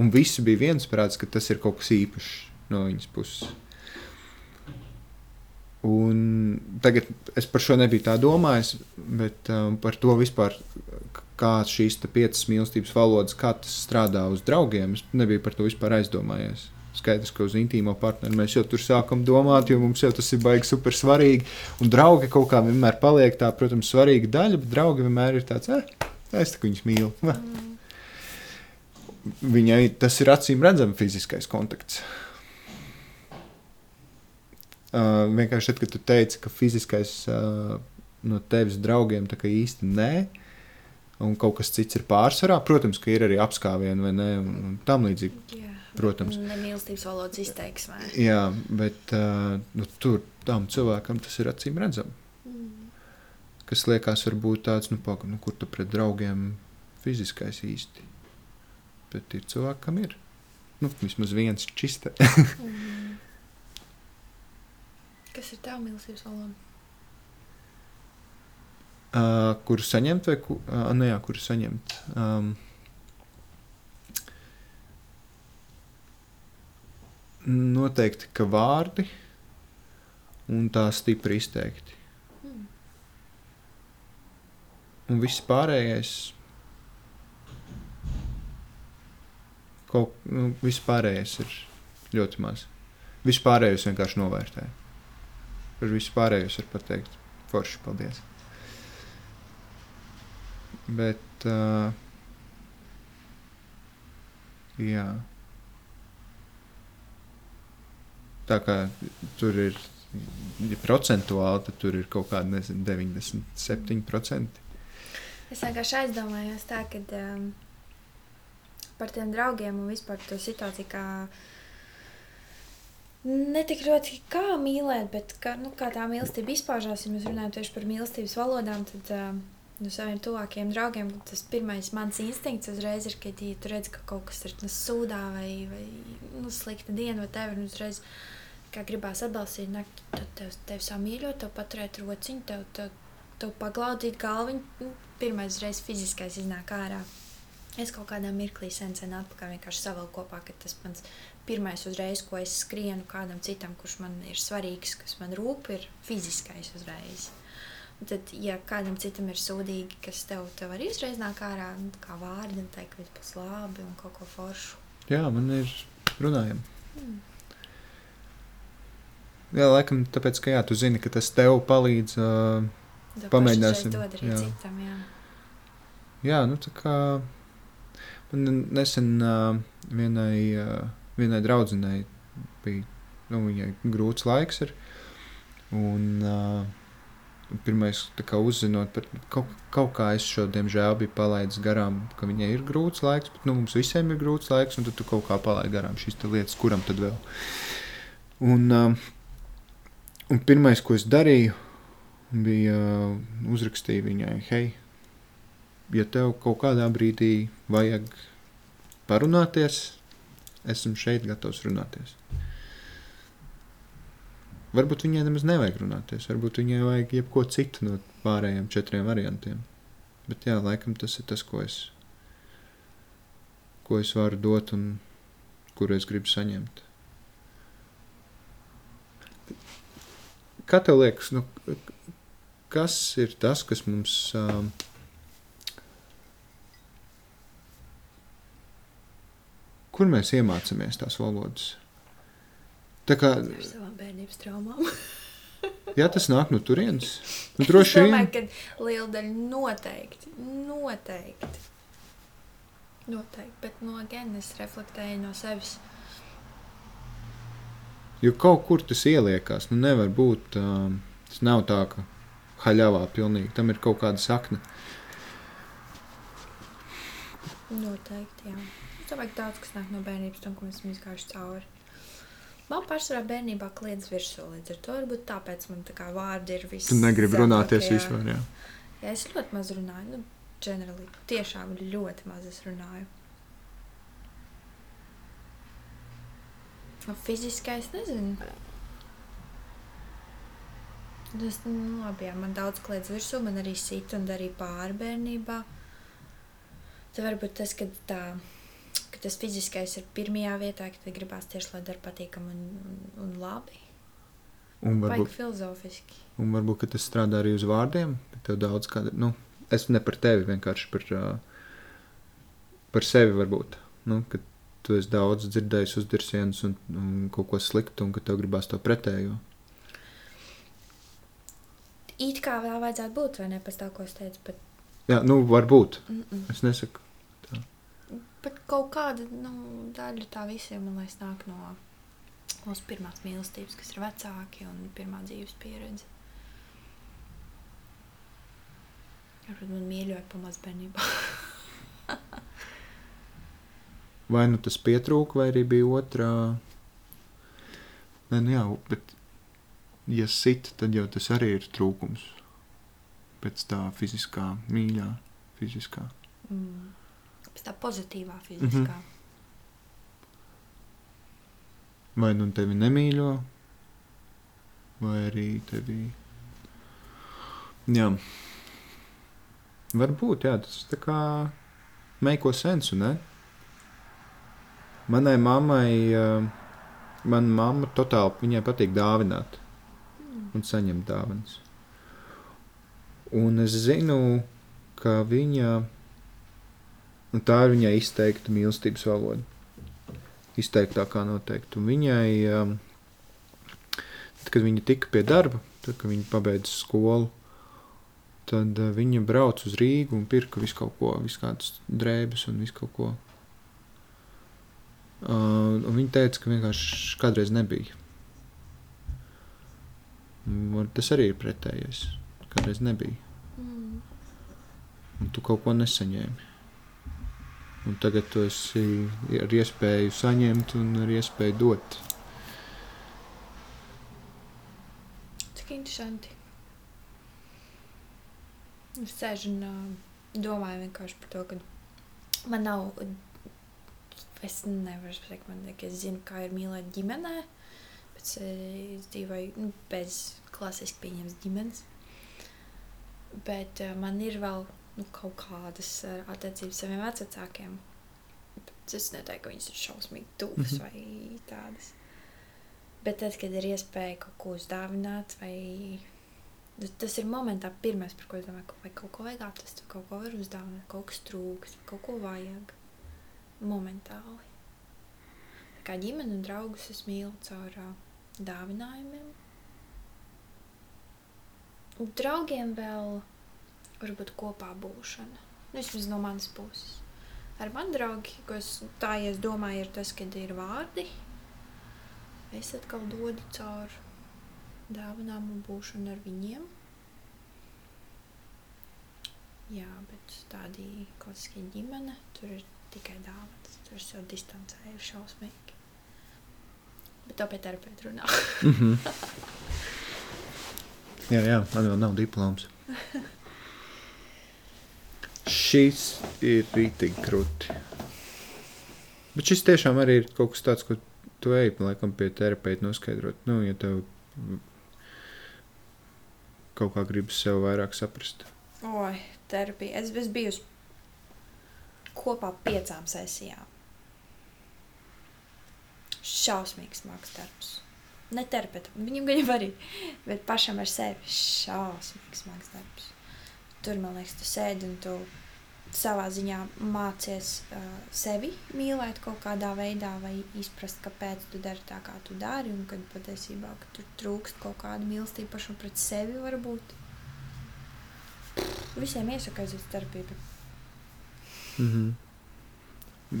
un visi bija viensprāts, ka tas ir kaut kas īpašs no viņas puses. Un tagad es par šo nebiju tā domājis, bet um, par to vispār, kā šīs piecas mīlestības valodas, kā tas strādā uz draugiem, es nebiju par to vispār aizdomājies. Skaidrs, ka uz intīmo partneri mēs jau tur sākam domāt, jo mums jau tas ir baigi super svarīgi. Un draugi kaut kā vienmēr paliek tā, protams, svarīga daļa, bet draugi vienmēr ir tāds, eh, es tā viņus mīlu. Va. Viņai tas ir acīm redzams fiziskais kontakts. Uh, vienkārši tad, kad tu teici, ka fiziskais uh, no tevis draugiem tā kā īsti nē, un kaut kas cits ir pārsvarā, protams, ka ir arī apskāvieni vai ne, un, un tam līdzīgi. Jā. Protams. Nemīlestības valodas izteiksmē. Jā, bet uh, nu, tur tam cilvēkam tas ir acīm redzams. Kas liekas, varbūt tāds, nu, paga, nu kur tu pret draugiem fiziskais īsti. Bet ir cilvēki, kam ir. Nu, vismaz viens čiste. Mm. Kas ir tava mīlestības valoda? Uh, kuru saņemt, vai ku, uh, ne, jā, kuru saņemt? Um, noteikti, ka vārdi un tā stipri izteikti. Mm. Un viss pārējais. Kaut, nu, viss pārējais ir ļoti maz. Viss pārējais vienkārši novērtē. Par visu pārējais var pateikt, forši, paldies. Bet, uh, jā. Tā kā tur ir ja procentuāli, tad tur ir kaut kāda, nezinu, 97%. Es vienkārši aizdomājos tā, ka um, par tiem draugiem un vispār to situāciju, kā ne tik ļoti kā mīlēt, bet kā, nu, kā tā mīlestība izpaužās. Ja mēs runājam tieši par mīlestības valodām, tad um, no saviem tuvākajiem draugiem tas pirmais mans instinkts uzreiz ir, kad ja tu redz, ka kaut kas ir nu, sūdā vai, vai nu, slikta diena, vai tev ir uzreiz. Kā gribās atbalstīt, ne, tad tev, tev samīļot, tev paturēt rociņu, tev, tev, tev paglaudīt galviņu. Nu, Pirmais reizes fiziskais iznāk ārā. Es kaut kādā mirklī sen, sen atpakaļ vienkārši savilku kopā, ka tas mans pirmais uzreiz, ko es skrienu kādam citam, kurš man ir svarīgs, kas man rūp, ir fiziskais uzreiz. Tad, ja kādam citam ir sūdīgi, kas tev, tev arī uzreiz nāk ārā, nu, kā vārdi, un teikt, ka tas labi un kaut ko foršu. Jā, man ir runājumi. Mm. Jā, laikam, tāpēc, ka jā, tu zini, ka tas tev palīdz. Uh, To Pamēģināsim, arī jā. jā. citam, jā. jā, nu tā kā man nesen uh, vienai, uh, vienai draudzenei bija nu, viņai grūts laiks. Ir, un, uh, pirmais, kā uzzinot par kaut, kaut kā, es šo diemžēl biju palaidis garām, ka viņai ir grūts laiks, bet nu, mums visiem ir grūts laiks, un tad tu kaut kā palaidi garām šīs lietas, kuram tad vēl. Un, uh, un pirmais, ko es darīju, bija uh, uzrakstīt viņai, hei, ja tev kaut kādā brīdī vajag parunāties, esmu šeit gatavs runāties. Varbūt viņai nemaz nevajag runāties, varbūt viņai vajag jebko citu no pārējiem četriem variantiem. Bet jā, laikam tas ir tas, ko es, ko es varu dot un kuru es gribu saņemt. Kā tev liekas, nu, kas ir tas, kas mums um, kur mēs iemācāmies tās valodas? Tā kā, Ar savām bērnības traumām. jā, tas nāk no turienes. Nu, Es droši vien. domāju, ka liela daļa noteikti, noteikti. Noteikti, bet no genes reflektēja no sevis. Jo kaut kur tas ieliekās. Nu, nevar būt. Um, tas nav tā, ka haļāvā pilnīgi. Tam ir kaut kāda sakne. Noteikti, jā. Es domāju, ka daudz kas nāk no bērnības, tam, ko mēs esam izgājuši cauri. Man pārsvarā bērnībā kliedz virsū, līdz ar to varbūt tāpēc man tā kā vārdi ir viss. Tu negribi runāties vispār. Jā. Jā, es ļoti maz runāju. Nu, ģenerāli, tiešām ļoti maz es runāju. Nu, Fiziskais, nezinu. Tas, nu, labi, jā, man daudz kliedz virsū, man arī sit un darīja pāri bērnībā. Tad varbūt tas, ka, tā, ka tas fiziskais ir pirmajā vietā, ka tad gribās tieši, lai dara patīkami un, un, un labi. Un varbūt, filozofiski. un varbūt ka tas strādā arī uz vārdiem. ka Tev daudz kāda, nu, es ne par tevi, vienkārši par, par sevi varbūt. Nu, ka tu esi daudz dzirdējis uzdirsienus un, un kaut ko sliktu, un ka tev gribās to pretējo. It kā vēl vajadzētu būt, vai ne pēc tā, ko es teicu, bet Jā, nu, varbūt. mm -mm. Es nesaku. Bet kaut kāda nu, daļa tā visiem, man liekas, nāk no mūsu pirmās mīlestības, kas ir vecāki un pirmā dzīves pieredze. Varbūt man mīļoja pamaz bērnībā. Vai nu tas pietrūka, vai arī bija otrā. Nē, nu jā, bet, ja sit, tad jau tas arī ir trūkums. Pēc tā fiziskā, mīļā, fiziskā. Mm. Tā pozitīvā fiziskā. Mm Vai nu tevi nemīļo, vai arī tevi. Jā, varbūt jā, tas tā kā meiko sensu, ne? Manai mammai, eh, mana mamma totāli viņai patīk dāvināt -hmm. un saņemt dāvanas. Un es zinu, ka viņa, nu, tā ir viņai izteikta mīlestības valoda. Izteiktākā noteikti. Un viņai, um, tad, kad viņa tika pie darba, tad, kad viņa pabeidza skolu, tad uh, viņa brauca uz Rīgu un pirka visu kaut ko, visu kādas drēbes un visu kaut ko. Uh, un viņa teica, ka vienkārši kādreiz nebija. Un Tas arī ir pretējais. Kādreiz nebija. Mm. Un tu kaut ko nesaņēmi. Un tagad tu esi ar iespēju saņemt un ar iespēju dot. Cik interesanti. Es sēžu un uh, domāju vienkārši par to, ka man nav. Es nevaru pateikt, man liekas, es zinu, kā ir mīlēt ģimenē. Bet es dzīvoju nu, bez klasiski pieņemtas ģimenes. Bet uh, man ir vēl nu, kaut kādas uh, attiecības saviem vecākiem. Es neteiktu, ka viņas ir šausmīgi tuvas Mhm. vai tādas. Bet tad, kad ir iespēja kaut ko uzdāvināt, vai tas- tas ir momentā pirmais, par ko es domāju, vai kaut ko vajag atrast, vai kaut ko var uzdāvināt, kaut kas trūks, kaut ko vajag. Momentāli. Tā kā ģimeni un draugus es mīlu caur uh, dāvinājumiem. Draugiem vēl varbūt kopā būšana. Nu, Vismaz no manas puses. Ar mani draugi, ko es tā ja es domāju, ir tas, kad ir vārdi. Es atkal dodu caur dāvanām un būšanu ar viņiem. Jā, bet tādi klasiskie ģimene, tur ir tikai dāvanas. Tur es jau distancēju šausmīgi. Bet to pie terapeita runā. Mm -hmm. jā, jā, man vēl nav diploms. Šis ir rītīgi krūti. Bet šis tiešām arī ir kaut kas tāds, ko tu ej laikam, pie terapeita noskaidrot. Nu, ja tev kaut kā gribas sev vairāk saprast. Oi, terapija. Es biju uz kopā piecām sesijām. Šausmīgs smags darbs. Ne terapeitam, viņam gan jau arī, bet pašam ar sevi šausmīgs smags darbs. Tur, man liekas, tu sēdi un tu savā ziņā mācies uh, sevi mīlēt kaut kādā veidā, vai izprast, kāpēc tu dari tā, kā tu dari, un kad patiesībā ka tur trūkst kaut kāda mīlestība pašam pret sevi, varbūt. Visiem iesaka aiziet starpība. Mm -hmm.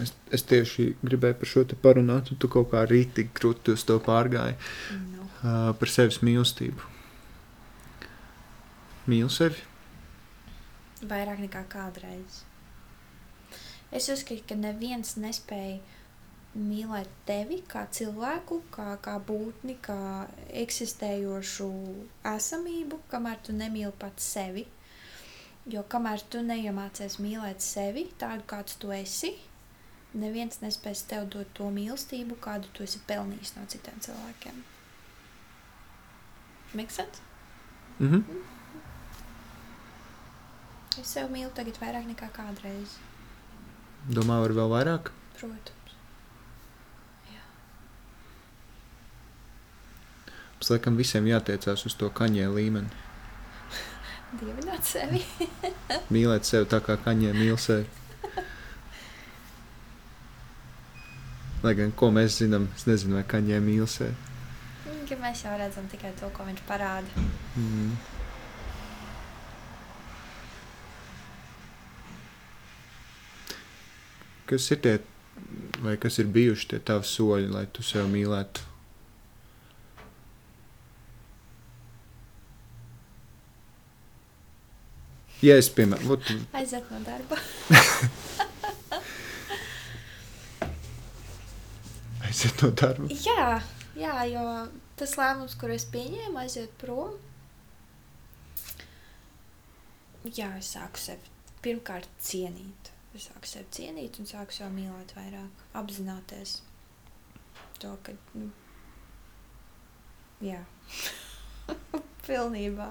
Es, es tieši gribēju par šo te parunāt, un tu kaut kā rītīgi krūti uz to pārgāji No. uh, par sevis mīlestību. Mīlu sevi. Vairāk nekā kādreiz. Es uzskatu, ka neviens nespēja mīlēt tevi kā cilvēku, kā, kā būtni, kā eksistējošu esamību, kamēr tu nemīli pats sevi. Jo kamēr tu neiemācies mīlēt sevi tādu, kāds tu esi, neviens nespēs tev dot to mīlestību, kādu tu esi pelnījis no citiem cilvēkiem. Make sense? Mm -hmm. Es sev mīlu tagad vairāk nekā kādreiz. Domā, var vēl vairāk? Protams. Mums laikam visiem jātiecās uz to kaņē līmeni. Dievināt sevi. Mīlēt sevi tā kā kaņē mīl sevi. Lai gan, ko mēs zinām, es nezinu, vai kaņē mīl sevi. Ka mēs jau redzam tikai to, ko viņš parāda. Mm. Kas ir tie, vai kas ir bijuši tie tavi soļi, lai tu sevi mīlētu? Ja es, piemēram, ot, Aiziet no darba. aiziet no darba. jā, jā, jo tas lēmums, kur es pieņēmu, aiziet prom. Jā, es sāku sevi pirmkārt cienīt. Es sāku sevi cienīt un sāku sevi mīlēt vairāk, apzināties to, ka, nu, jā, pilnībā.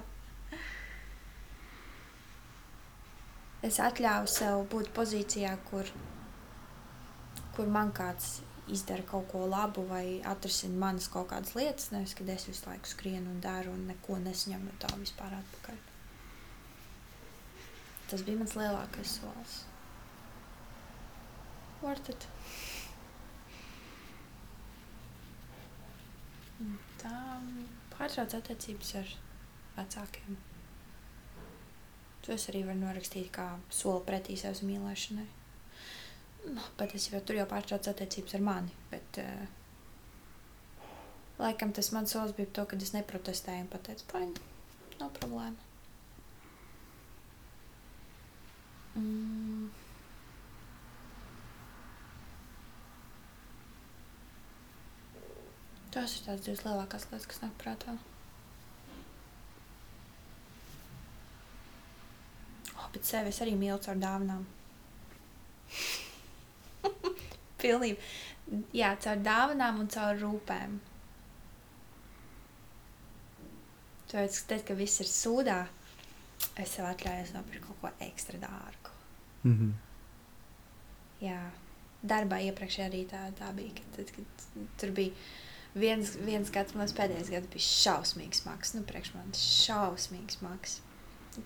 Es atļāvu sev būt pozīcijā, kur, kur man kāds izdara kaut ko labu vai atrisina manas kaut kādas lietas, nevis kad es visu laiku skrienu un daru un neko nesaņemu no tā vispār atpakaļ. Tas bija mans lielākais solis. Worth it. Tā pārtrauc attiecības ar vecākiem. To es arī varu norakstīt kā soli pretī savas mīlēšanai. Nu, patiesībā tur jau pārtrauc attiecības ar mani, bet uh, laikam tas mans solis bija to, ka es neprotestēju un pateicu, fine, nav problēma. Mm. Tās ir tās divas lielākās lietas, kas nāk prātā. Oh, bet sevi es arī mīlu caur dāvanām. Pilnībā. Jā, caur dāvanām un caur rūpēm. Tāpēc, tad, kad viss ir sūdā, es sev atļaujos nopirkt kaut ko ekstra dārgu. Mm -hmm. Jā, darbā iepriekšējā arī tā, tā bija. Kad, tad, kad tur bija viens, viens gads, man pēdējais gads bija šausmīgs smags. Nu, priekš man šausmīgs smags.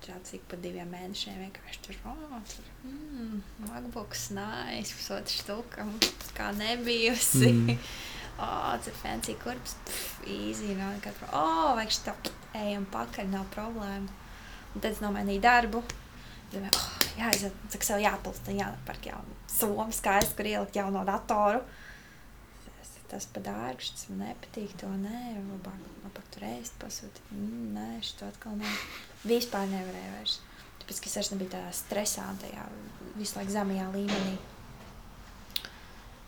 Tāds ik pa diviem mēnešiem vienkārši tur oh, tur mm, MacBooks, nice, pusotru štuka, kā nebijusi. Mm. oh, tas ir fancy kurps, pff, easy, nav nekāda problēma. Oh, vajag šitā, ejam pakaļ, nav problēma. Un tad es nomainīju darbu. Domāju, oh, jāiziet, cik sev jāpilsta, jāpērk jaunu somu skaistu, kur ielikt jauno datoru. Tas, tas pa dārgs, tas man nepatīk, to nē, labāk, labāk tur ēst pasūtīt. Mm, nē, šito atkal nē. Vispār nevarēju vairs. Tāpēc, ka es vairs nebiju tādā stresā, tajā visu laiku zemajā līmenī.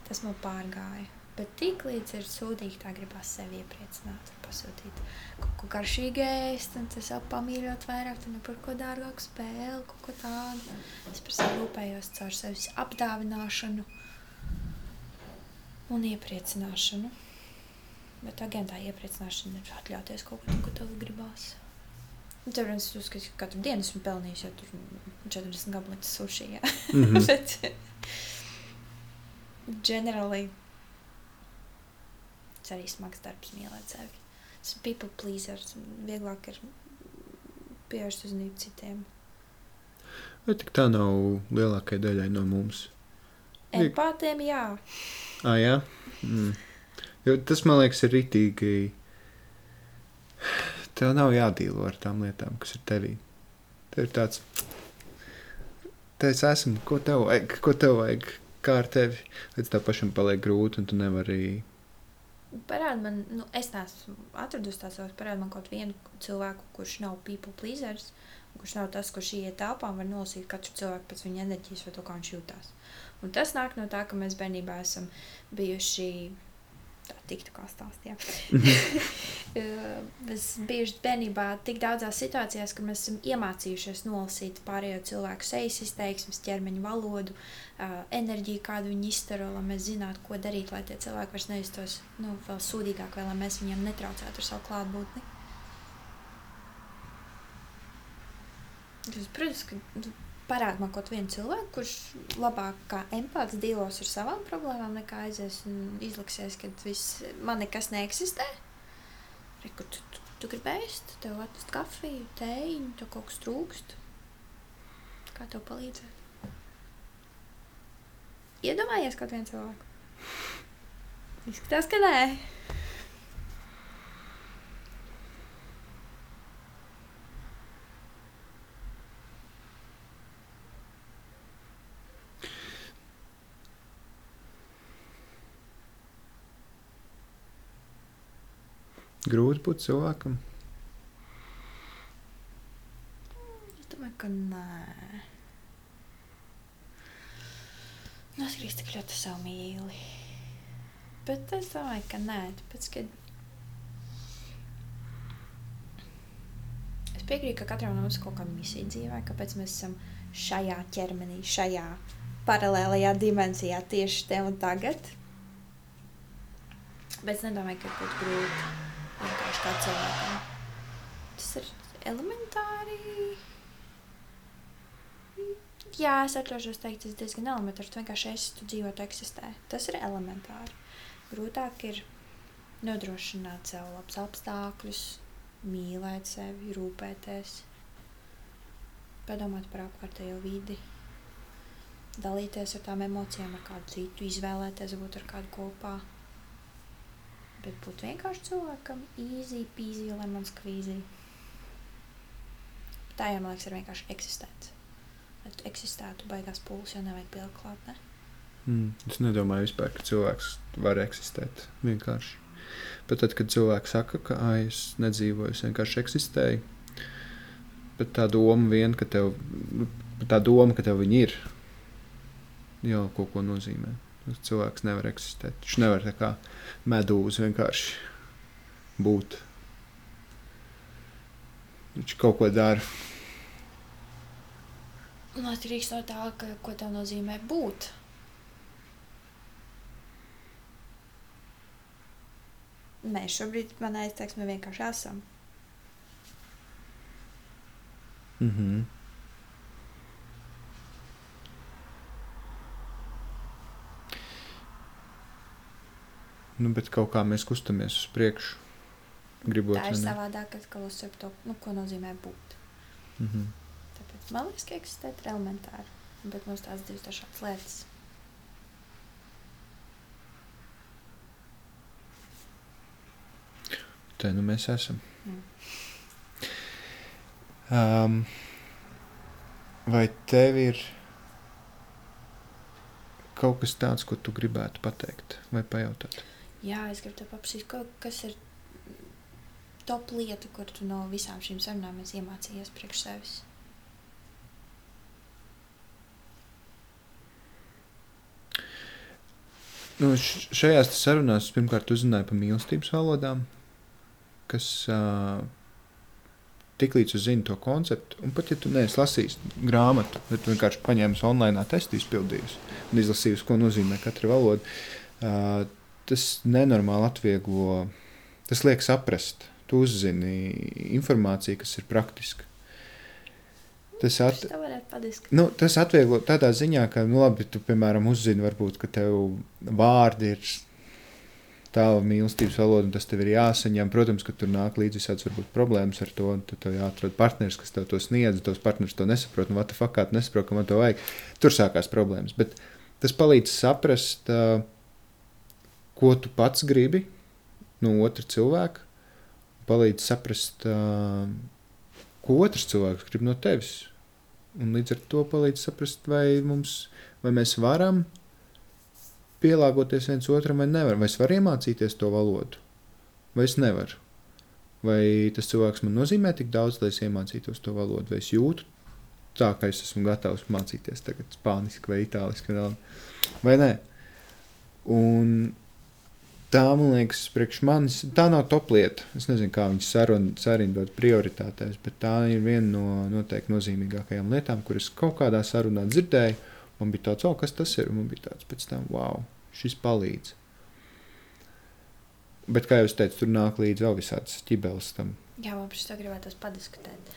Tas man pārgāja. Bet tik līdz ir sūdīgi, tā gribās sevi iepriecināt, pasūtīt kaut ko garšīgu ēst, un tas jau pamīļot vairāk, tad par ko dārgāku spēli, kaut ko tādu. Es par sevi rūpējos caur sevis apdāvināšanu un iepriecināšanu. Bet agentā iepriecināšana ir atļauties kaut ko tādu, ko tev gribās. Tur es uzskatu, ka katru dienu esmu pelnījis, tur 40 gabaletes sushi. Jā. Mm -hmm. Bet, generally, Tas arī smags darbs mīlēt sevi. Tas ir people pleasers. Vieglāk ir pievērst uzmanību citiem. Vai tik tā nav lielākajai daļai no mums? Empātiem, jā. Ah, jā. Mm. Jo tas man liekas, ir rītīgi. Tev nav jādīlo ar tām lietām, kas ir tevī. Tev ir tāds. Te es esmu, ko tev vajag, ko tev vajag, kā ar tevi. Līdz tā pašam paliek grūti, un tu nevari. Parādi man, nu, es neesmu atradusi tādu cilvēku, parādi man kaut vienu cilvēku, kurš nav people pleasers, kurš nav tas, kurš iet telpā un var nolasīt katru cilvēku pēc viņa enerģijas vai to, kā viņš jūtās. Un tas nāk no tā, ka mēs bērnībā esam bijuši, tā tiktu kā stāstījā, mēs bijuši bērnībā tik daudzās situācijās, ka mēs esam iemācījušies nolasīt pārējo cilvēku sejas izteiksmes, ķermeņa valodu, ā, enerģiju, kādu viņi izstaro, lai mēs zinātu, ko darīt, lai tie cilvēki vairs nejustos nu, vēl sūdīgāk, vai lai mēs viņiem netraucētu ar savu klātbūtni. Tas, protams, ka parāda man kaut vienu cilvēku, kurš labāk kā empāts dīlos ar savām problēmām, nekā aizies un izliksies, ka viss, man nekas neeksistē. Reku, tu, tu, tu gribēji ēst, tev atnest kafiju, tēju, tev kaut kas trūkst. Kā tev palīdzēt? Iedomājies kaut vienu cilvēku. Izskatās, ka nē. Grūti būt cilvēkam. Es domāju, ka nē. Nu, es gribēju tik ļoti savu mīli. Bet es domāju, ka nē, tāpēc, ka es piekrītu, ka katram no mums ir kaut kāda misija dzīvē, kāpēc mēs esam šajā ķermenī, šajā paralēlajā dimensijā tieši te un tagad. Bet es nedomāju, ka būtu grūti kā cilvēkam. Tas ir elementāri. Jā, es atļaušos teikt, tas ir diezgan elementāri. Tu vienkārši esi, tu dzīvo, tu eksistē. Tas ir elementāri. Grūtāk ir nodrošināt sev labus apstākļus, mīlēt sevi, rūpēties, padomāt par apkārtējo vidi, dalīties ar tām emocijām, ar kādu citu, izvēlēties būt ar kādu kopā. Bet būt vienkārši cilvēkam, easy, peasy, lemon squeezy. Tā jau, man liekas, ir vienkārši eksistēt. Lai tu eksistētu, baigās pūles, jau nevajag pielikt klāt, ne? Mm. Es nedomāju, vispār, ka cilvēks var eksistēt vienkārši. Bet tad, kad cilvēks saka, ka es nedzīvoju, es vienkārši eksistēju, bet tā doma vien, ka tev, nu, tā doma, ka tev viņi ir, jau kaut ko nozīmē. Cilvēks nevar eksistēt. Viņš nevar tā kā medūze vienkārši būt. Viņš kaut ko dara. Un atkarīgs no tā, ka, ko tev nozīmē būt. Mēs šobrīd, manā izteiksmē, vienkārši esam. Mm Nu, bet kaut kā mēs kustamies uz priekšu. Gribot, tā ir savādāk, atkal uzsver to, nu, ko nozīmē būt. Mm -hmm. Tāpēc man liekas, ka eksistēt ir elementāri. Bet mums tās divas dažādas lietas. Tā nu mēs esam. Mm. Um, vai tev ir kaut kas tāds, ko tu gribētu pateikt vai pajautāt? Jā, es gribu te paprasīt, ko- kas ir top lieta, kur tu no visām šīm sarunām esi iemācījies priekš sevis. Nu, šajās sarunās pirmkārt uzzināju par mīlestības valodām, kas uh, tiklīdz uzzini to konceptu, un pat ja tu neesi lasījis grāmatu, bet tu vienkārši paņēmis online testu, izpildījis un izlasījis, ko nozīmē katra valoda, uh, tas nenormāli atvieglo, tas liek saprast, tu uzzini informāciju, kas ir praktiska. Tas at. Nu, tas atvieglo tādā ziņā, ka, nu, labi, tu, piemēram, uzzini, varbūt, ka tev vārdi ir tava mīlestības valoda, un tas tev ir jāsaņem. Protams, ka tur nāk līdzi visādas varbūt problēmas ar to, un tad tev jāatrod partneris, kas tev to sniedz, tos partneris to nesaprot, un vata fakā nesaprot, ka man to vajag. Tur sākās problēmas. Bet tas palīdz saprast, uh, ko tu pats gribi no otra cilvēka, palīdz saprast, ko otrs cilvēks grib no tevis. Un līdz ar to palīdz saprast, vai, mums, vai mēs varam pielāgoties viens otram, vai nevaram. Vai es varu iemācīties to valodu, vai es nevaru. Vai tas cilvēks man nozīmē tik daudz, lai es iemācītos to valodu, vai es jūtu tā, ka es esmu gatavs mācīties tagad spāniski vai itāliski, vai nē. Un tā, man liekas, priekš manis, tā nav top lieta. Es nezinu, kā viņas sarunāt prioritātēs, bet tā ir viena no noteikti nozīmīgākajām lietām, kuras kaut kādā sarunā dzirdēju. Man bija tāds, oh, kas tas ir, man bija tāds pēc tam, wow, šis palīdz. Bet, kā jau es teicu, tur nāk līdzi vēl visādas ķibeles tam. Jā, man tā gribētos padiskutēt.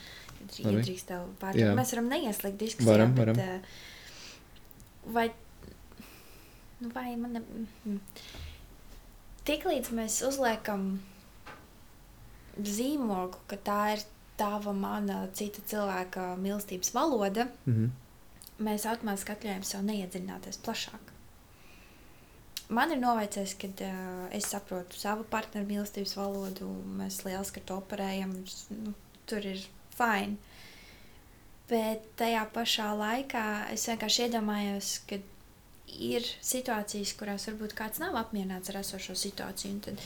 Ja drīkst tev pārāk. Mēs varam neieslēgt diskusijā. Varam, bet, varam. Uh, vai, nu vai man ne... Tiklīdz mēs uzliekam zīmogu, ka tā ir tava mana cita cilvēka mīlestības valoda, mm -hmm. mēs automātiski atļaujam sev neiedziļināties plašāk man ir novērtējis, ka uh, es saprotu savu partneru mīlestības valodu. Mēs lieliski ar to operējam. Nu, tur ir fini. Bet tajā pašā laikā es vienkārši iedomājos, ka ir situācijas, kurās varbūt kāds nav apmierināts ar esošo situāciju. Tad,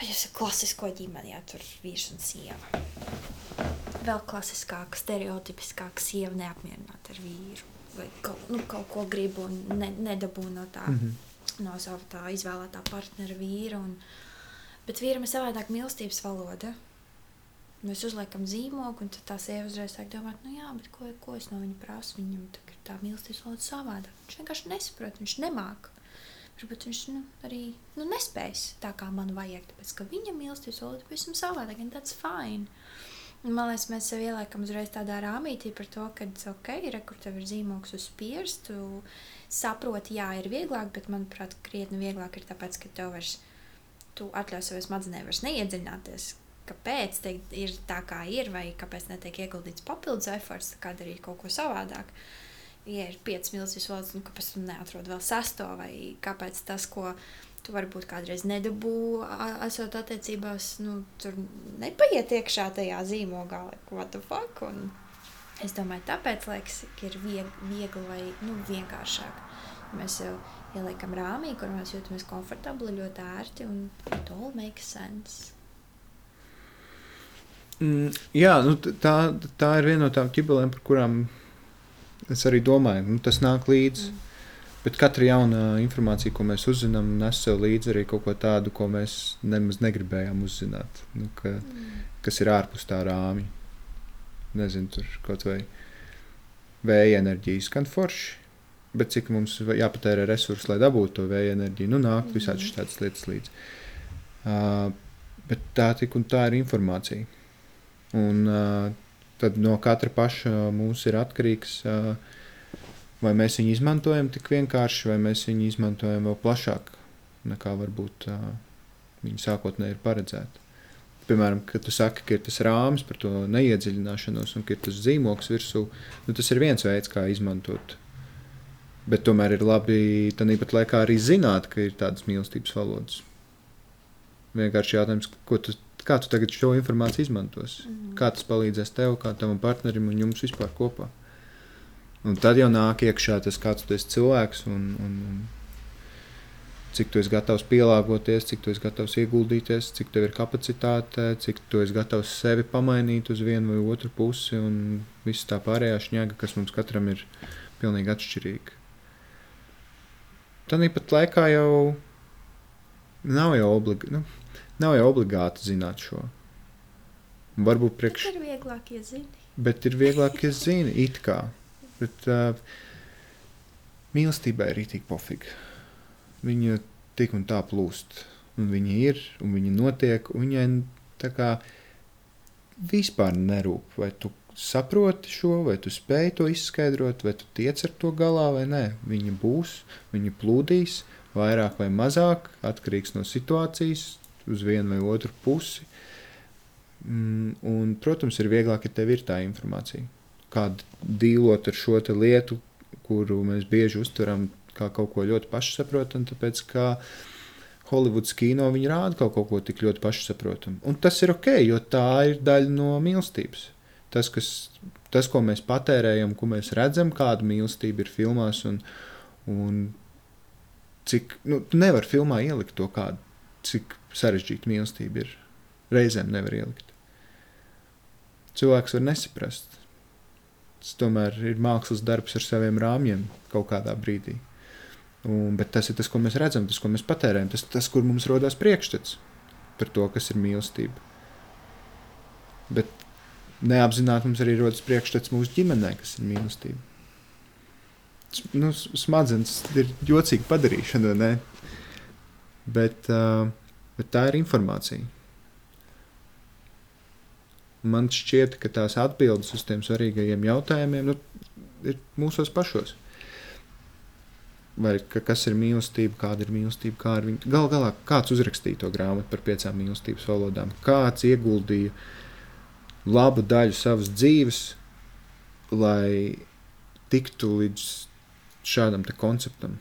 jūs esat klasisko ģimeni, ja tur ir vīrs un sieva. Vēl klasiskāka, stereotipiskāka sieva neapmierināta ar vīru. Vai kaut, nu, kaut ko gribu un ne, nedabū no tā. Mm -hmm no sava tā izvēlētā partnera vīra. Un, bet vīram ir savādāk mīlestības valoda. Mēs uzliekam zīmogu, un tā sieva uzreiz sāk domāt, nu jā, bet ko, ko es no viņa prasu? Viņam tā tā mīlestības valoda savādāk. Viņš vienkārši nesaprot, viņš nemāk. Varbūt viņš nu, arī nu, nespējas tā, kā man vajag, tāpēc ka viņa mīlestības valoda ir pavisam savādāk, un tas ir fine. Un, man liekas, mēs sev ieliekam uzreiz tādā rāmītī par to, ka, ok, ir, kur tev ir zīmogs uz pirkstu, saproti, jā, ir vieglāk, bet, manuprāt, krietni vieglāk ir tāpēc, ka tev vairs, tu atļauj savai smadzenē vairs neiedziļināties, kāpēc te ir tā, kā ir, vai kāpēc netiek ieguldīts papildus efforts, kā darīt kaut ko savādāk. Ja ir piecas milzīgas valodas, nu, kāpēc tu neatrod vēl sesto, vai kāpēc tas, ko tu varbūt kādreiz nedabū, esot attiecībās, nu, tur nepaiet iekšā tajā zīmogā, what the fuck. Un es domāju, tāpēc liekas, ka ir viegli, viegli vai nu, vienkāršāk. Mēs jau ieliekam rāmī, kur mēs jūtamies komfortabli, ļoti ērti, un it all makes sense. Mm, jā, nu, tā, tā ir viena no tām ķibelēm, par kurām es arī domāju. Nu, tas nāk līdzi. Mm Bet katra jauna informācija, ko mēs uzzinām, nes sev līdzi arī kaut ko tādu, ko mēs nemaz negribējām uzzināt. Nu, ka, mm. Kas ir ārpus tā rāmja. Nezinu, tur kaut vai vēja enerģija skan forši. Bet cik mums jāpatērē resursi, lai dabūtu to vēja enerģiju, nu nāk mm. visādi šādas lietas līdzi. Uh, bet tā tik un tā ir informācija. Un tad no katra paša mums ir atkarīgs. Vai mēs viņu izmantojam tik vienkārši, vai mēs viņu izmantojam vēl plašāk nekā varbūt viņa sākotnēji ir paredzēta. Piemēram, kad tu saki, ka ir tas rāmis par to neiedziļināšanos un ka ir tas zīmoks virsū, nu, tas ir viens veids, kā izmantot. Bet tomēr ir labi tāpat laikā arī zināt, ka ir tādas mīlestības valodas. Vienkārši jautājums, tu, kā tu tagad šo informāciju izmantosi? Mm. Kā tas palīdzēs tev, kā tavam partnerim un jums vispār kopā? Un tad jau nāk iekšā tas, kāds tu esi cilvēks un, un, un cik tu esi gatavs pielāgoties, cik tu esi gatavs ieguldīties, cik tev ir kapacitāte, cik tu esi gatavs sevi pamainīt uz vienu vai otru pusi un viss tā pārējā šņaga, kas mums katram ir pilnīgi atšķirīga. Tad pat laikā jau nav jau, oblig, nu, nav jau obligāti zināt šo. Varbūt priekš... Bet ir vieglāk iezīt. Bet ir vieglāk iezīt, it kā. Bet uh, mīlestībai ir rītīgi pofīgi. Viņa tik un tā plūst. Un viņa ir, un viņa notiek. Un viņai tā kā vispār nerūp, vai tu saproti šo, vai tu spēj to izskaidrot, vai tu tiec ar to galā vai nē. Viņa būs, viņa plūdīs, vairāk vai mazāk, atkarīgs no situācijas, uz vienu vai otru pusi. Mm, un, protams, ir vieglāk, ja tev ir tā informācija. Kāda dīlot ar šo lietu, kuru mēs bieži uztveram kā kaut ko ļoti pašsaprotamu, tāpēc ka Holivudas kino viņi rāda kaut ko, ko tik ļoti pašsaprotamu. Un tas ir ok, jo tā ir daļa no mīlestības. Tas, kas, tas, ko mēs patērējam, ko mēs redzam, kāda mīlestība ir filmās, un, un cik nu, tu nevari filmā ielikt to kādu, cik sarežģīta mīlestība ir. Reizēm nevar ielikt. Cilvēks var nesaprast. Tas tomēr ir mākslas darbs ar saviem rāmjiem kaut kādā brīdī. Un, bet tas ir tas, ko mēs redzam, tas, ko mēs patērējam, tas, tas kur mums rodas priekšstats par to, kas ir mīlestība. Bet neapzināti mums arī rodas priekšstats mūsu ģimenē, kas ir mīlestība. Nu, smadzenes ir jocīgi padarīšana, ne? Bet, uh, bet tā ir informācija. Man šķiet, ka tās atbildes uz tiem svarīgajiem jautājumiem nu, ir mūsos pašos vai ka, kas ir mīlestība, kāda ir mīlestība, kā ir viņa. Galu galā, kāds uzrakstīja to grāmatu par piecām mīlestības valodām, kāds ieguldīja labu daļu savas dzīves, lai tiktu līdz šādam konceptam,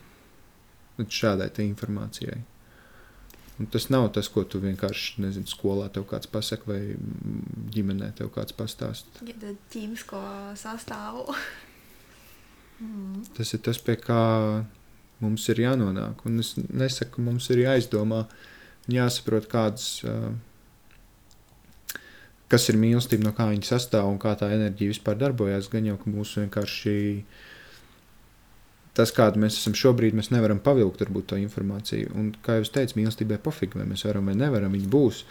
līdz šādai informācijai. Un tas nav tas, ko tu vienkārši nezini, skolā tev kāds pasaka, vai ģimenē tev kāds pastāsta. Ja ķīmisko sastāvu. mm. Tas ir tas, pie kā mums ir jānonāk. Un es nesaku, ka mums ir jāizdomā, jāsaprot, kādas, kas ir mīlestība, no kā viņa sastāv un kā tā enerģija vispār darbojas. Gan jau, ka mūsu vienkārši tas, kāda mēs esam šobrīd, mēs nevaram pavilkt varbūt, to informāciju. Un, kā jau teicu, mīlestībai pofīgi, vai mēs varam vai nevaram, viņa būs.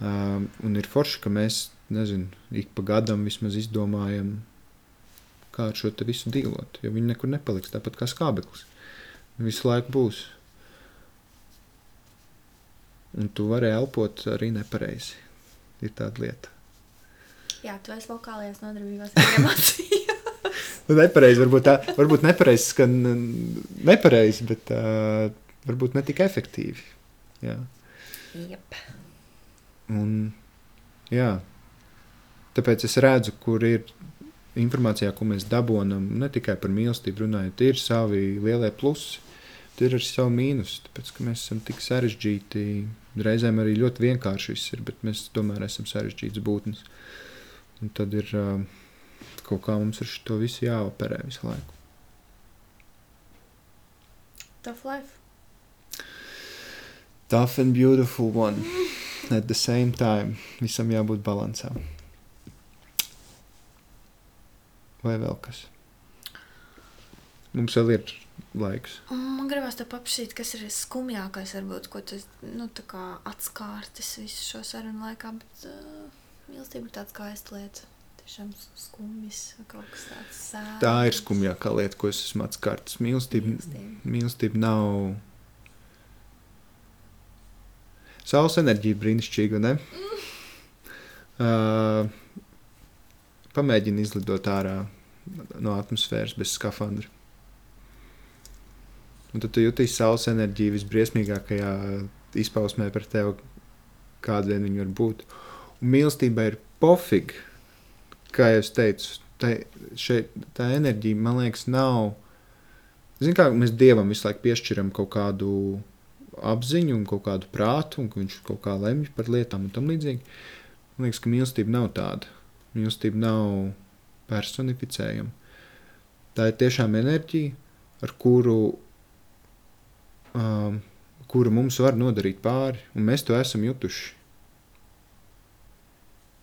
Um, un ir forši, ka mēs, nezinu, ik pa gadam vismaz izdomājam, kā ar šo visu dīlot. Jo viņi nekur nepaliks tāpat kā skābeklis visu laiku būs. Un tu vari elpot arī nepareizi. Ir tāda lieta. Jā, tu esi lokālajās nodarbībās nu, nepareizi, varbūt tā, varbūt nepareizi skan nepareizi, bet uh, varbūt ne tik efektīvi. Jā. Jep. Un, jā. Tāpēc es redzu, kur ir informācijā, ko mēs dabūjam, ne tikai par mīlestību runājot, ir savi lielie plusi ir ar savu mīnusu, tāpēc mēs esam tik sarežģīti. Reizēm arī ļoti vienkārši viss ir, bet mēs tomēr esam sarežģītas būtnes. Un tad ir uh, kaut kā mums ar šo visu jāoperē visu laiku. Tough life. Tough and beautiful one. At the same time, visam jābūt balansā. Vai vēl kas? Mums vēl ir laiks. Man gribās te paprasīt, kas ir skumjākais, varbūt, ko tas nu, atskārtis visu šo sarunu laikā. Bet uh, mīlestība ir tāds kā aizlieta. Tiešām skumjas, kaut kas tāds. Tā ir skumjākā lieta, ko es esmu atskārtis. Mīlestība, mīlestība. nav. Saules enerģija brīnišķīga, ne? Mm. Uh, pamēģini izlidot ārā no atmosfēras bez skafandra. Un tad tu jūties saules enerģiju visbriesmīgākajā izpausmē par tevi, kāda vien viņa var būt. Un mīlestība ir pofīga, kā jau es teicu. Tā, šeit, tā enerģija, man liekas, nav. Ziniet, kā mēs dievam visu laiku piešķiram kaut kādu apziņu un kaut kādu prātu, un ka viņš kaut kā lemj par lietām un tam līdzīgi. Man liekas, ka mīlestība nav tāda. Mīlestība nav personificējama. Tā ir tiešām enerģija, ar kuru um, kura mums var nodarīt pāri, un mēs to esam jutuši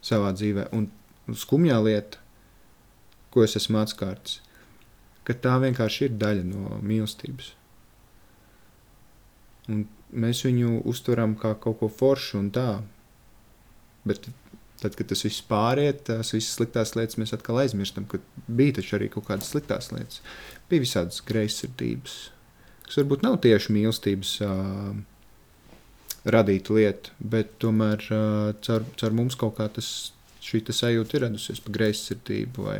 savā dzīvē. Un skumjā lieta, ko es esmu atskārts, ka tā vienkārši ir daļa no mīlestības. Un mēs viņu uztveram kā kaut ko foršu un tā. Bet tad, kad tas viss pāriet, tās visas sliktās lietas mēs atkal aizmirstam, ka bija taču arī kaut kādas sliktās lietas. Bija visādas greizsirdības, kas varbūt nav tieši mīlestības uh, radīta lieta, bet tomēr uh, caur, caur mums kaut kā tas, šī sajūta ir radusies pa greizsirdību vai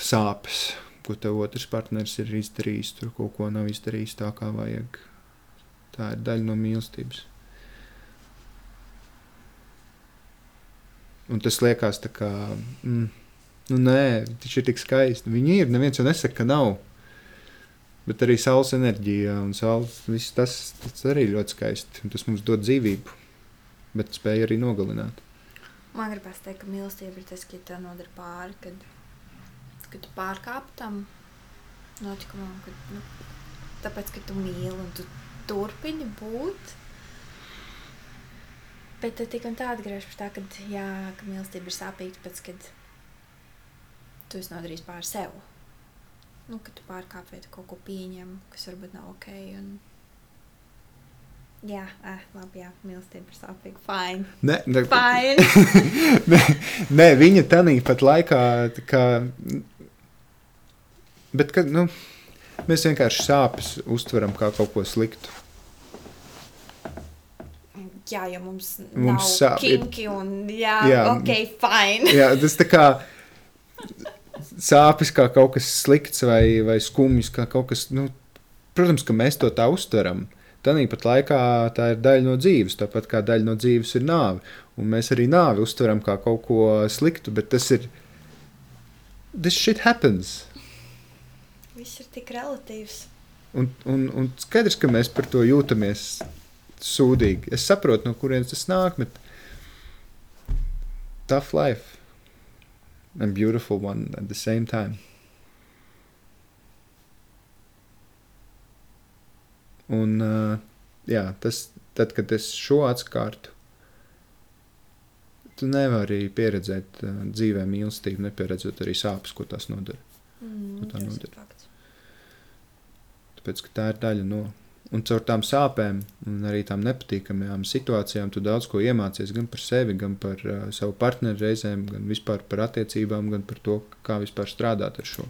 sāpes. ko tev otrs partneris ir izdarījis, tur kaut ko nav izdarījis tā, kā vajag. Tā ir daļa no mīlestības. Un tas liekas kā, mm, nu nē, tas ir tik skaisti. Viņi ir, neviens jau nesaka, ka nav. Bet arī saules enerģija un saules, viss tas, tas arī ļoti skaisti. Un tas mums dod dzīvību, bet spēja arī nogalināt. Man gribas teikt, ka mīlestība ir tas, ka tev nodara pāri, kad, kad tu pārkāp tam notikumam, kad, nu, tāpēc, ka tu mīli un tu turpini būt. Bet tad tik un tā atgriežas pie tā, ka, jā, ka mīlestība ir sāpīga, tāpēc, kad tu esi nodarījis pāri sev. Nu, kad tu pārkāp vai tu kaut ko pieņem, kas varbūt nav ok. Un... Jā, eh, labi, jā, mīlestība ir sāpīga. Fine. Ne, ne, Fine. ne, ne, viņa tādā pat laikā, kā, bet, kad, nu, mēs vienkārši sāpes uztveram kā kaut ko sliktu. jā, jo mums, Mums sāp, nav ir- kinki un jā, Jā. ok, fine. Jā, tas tā kā sāpes kā kaut kas slikts vai, vai skumjs, kā kaut kas, nu, protams, ka mēs to tā uztveram. Tāpat laikā tā ir daļa no dzīves, tāpat kā daļa no dzīves ir nāve. Un mēs arī nāvi uztveram kā kaut ko sliktu, bet tas ir. This shit happens. Viss ir tik relatīvs. Un, un, un skaidrs, ka mēs par to jūtamies sūdīgi. Es saprotu, no kurienes tas nāk, bet tough life and beautiful one at the same time. Un uh, jā, tas, tad, kad es šo atskārtu, tu nevari pieredzēt uh, dzīvē mīlestību, nepieredzot arī sāpes, ko tas nodara. Mm, Ko tā nodara? Tāpēc, tā ir daļa no. Un caur tām sāpēm un arī tām nepatīkamajām situācijām tu daudz ko iemācies gan par sevi, gan par uh, savu partneri reizēm, gan vispār par attiecībām, gan par to, kā vispār strādāt ar šo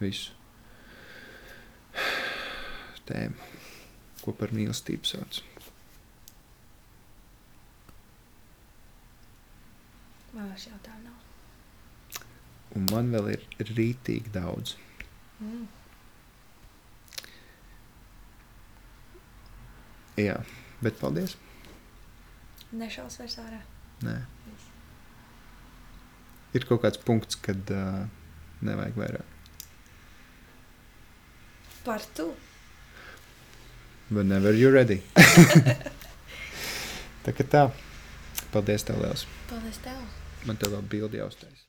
visu tēmu, ko par mīlestību sauc. Man vairs jautājumu nav. Un man vēl ir rītīgi daudz. Mm. Jā, bet paldies. Nešaus vairs ārā. Nē. Ir kaut kāds punkts, kad uh, nevajag vairāk. Par tu. Whenever you're ready. tā kā tā. Paldies, tev liels. Paldies tev. Man te vēl bildi jāuztais.